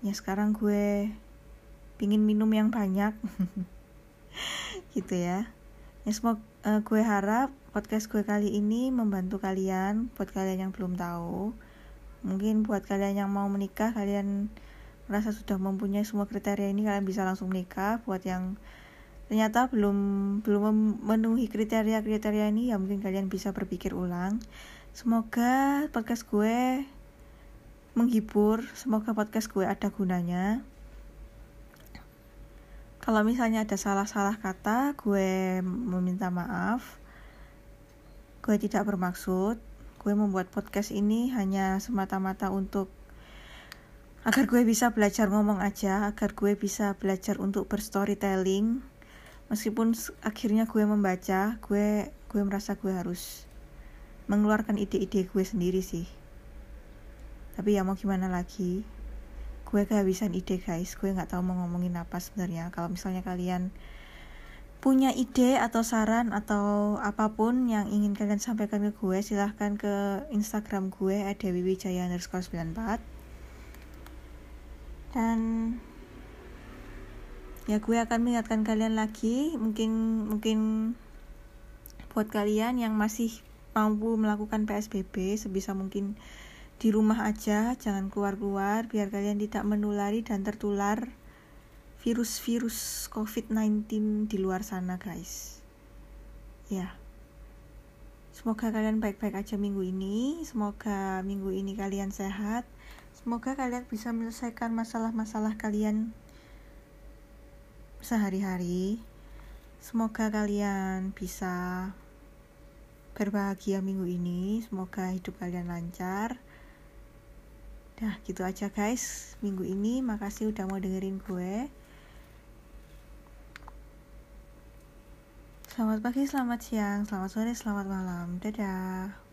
ya sekarang gue pingin minum yang banyak. Gitu ya. Ya semoga uh, gue harap podcast gue kali ini membantu kalian buat kalian yang belum tahu mungkin buat kalian yang mau menikah kalian merasa sudah mempunyai semua kriteria ini kalian bisa langsung menikah buat yang ternyata belum belum memenuhi kriteria kriteria ini ya mungkin kalian bisa berpikir ulang semoga podcast gue menghibur. Semoga podcast gue ada gunanya. Kalau misalnya ada salah-salah kata, gue meminta maaf. Gue tidak bermaksud. Gue membuat podcast ini hanya semata-mata untuk agar gue bisa belajar ngomong aja, agar gue bisa belajar untuk berstorytelling. Meskipun akhirnya gue membaca, gue gue merasa gue harus mengeluarkan ide-ide gue sendiri sih. Tapi ya mau gimana lagi gue kehabisan ide guys. Gue nggak tahu mau ngomongin apa sebenarnya. Kalau misalnya kalian punya ide atau saran atau apa pun yang ingin kalian sampaikan ke gue silahkan ke instagram gue ada wiwijaya underscore 94 dan ya gue akan mengingatkan kalian lagi mungkin mungkin buat kalian yang masih mampu melakukan PSBB sebisa mungkin di rumah aja, jangan keluar-keluar biar kalian tidak menulari dan tertular virus-virus COVID-19 di luar sana, guys. Ya. Semoga kalian baik-baik aja minggu ini. Semoga minggu ini kalian sehat. Semoga kalian bisa menyelesaikan masalah-masalah kalian sehari-hari. Semoga kalian bisa berbahagia minggu ini. Semoga hidup kalian lancar. Nah gitu aja guys minggu ini makasih udah mau dengerin gue Selamat pagi, selamat siang, selamat sore, selamat malam. Dadah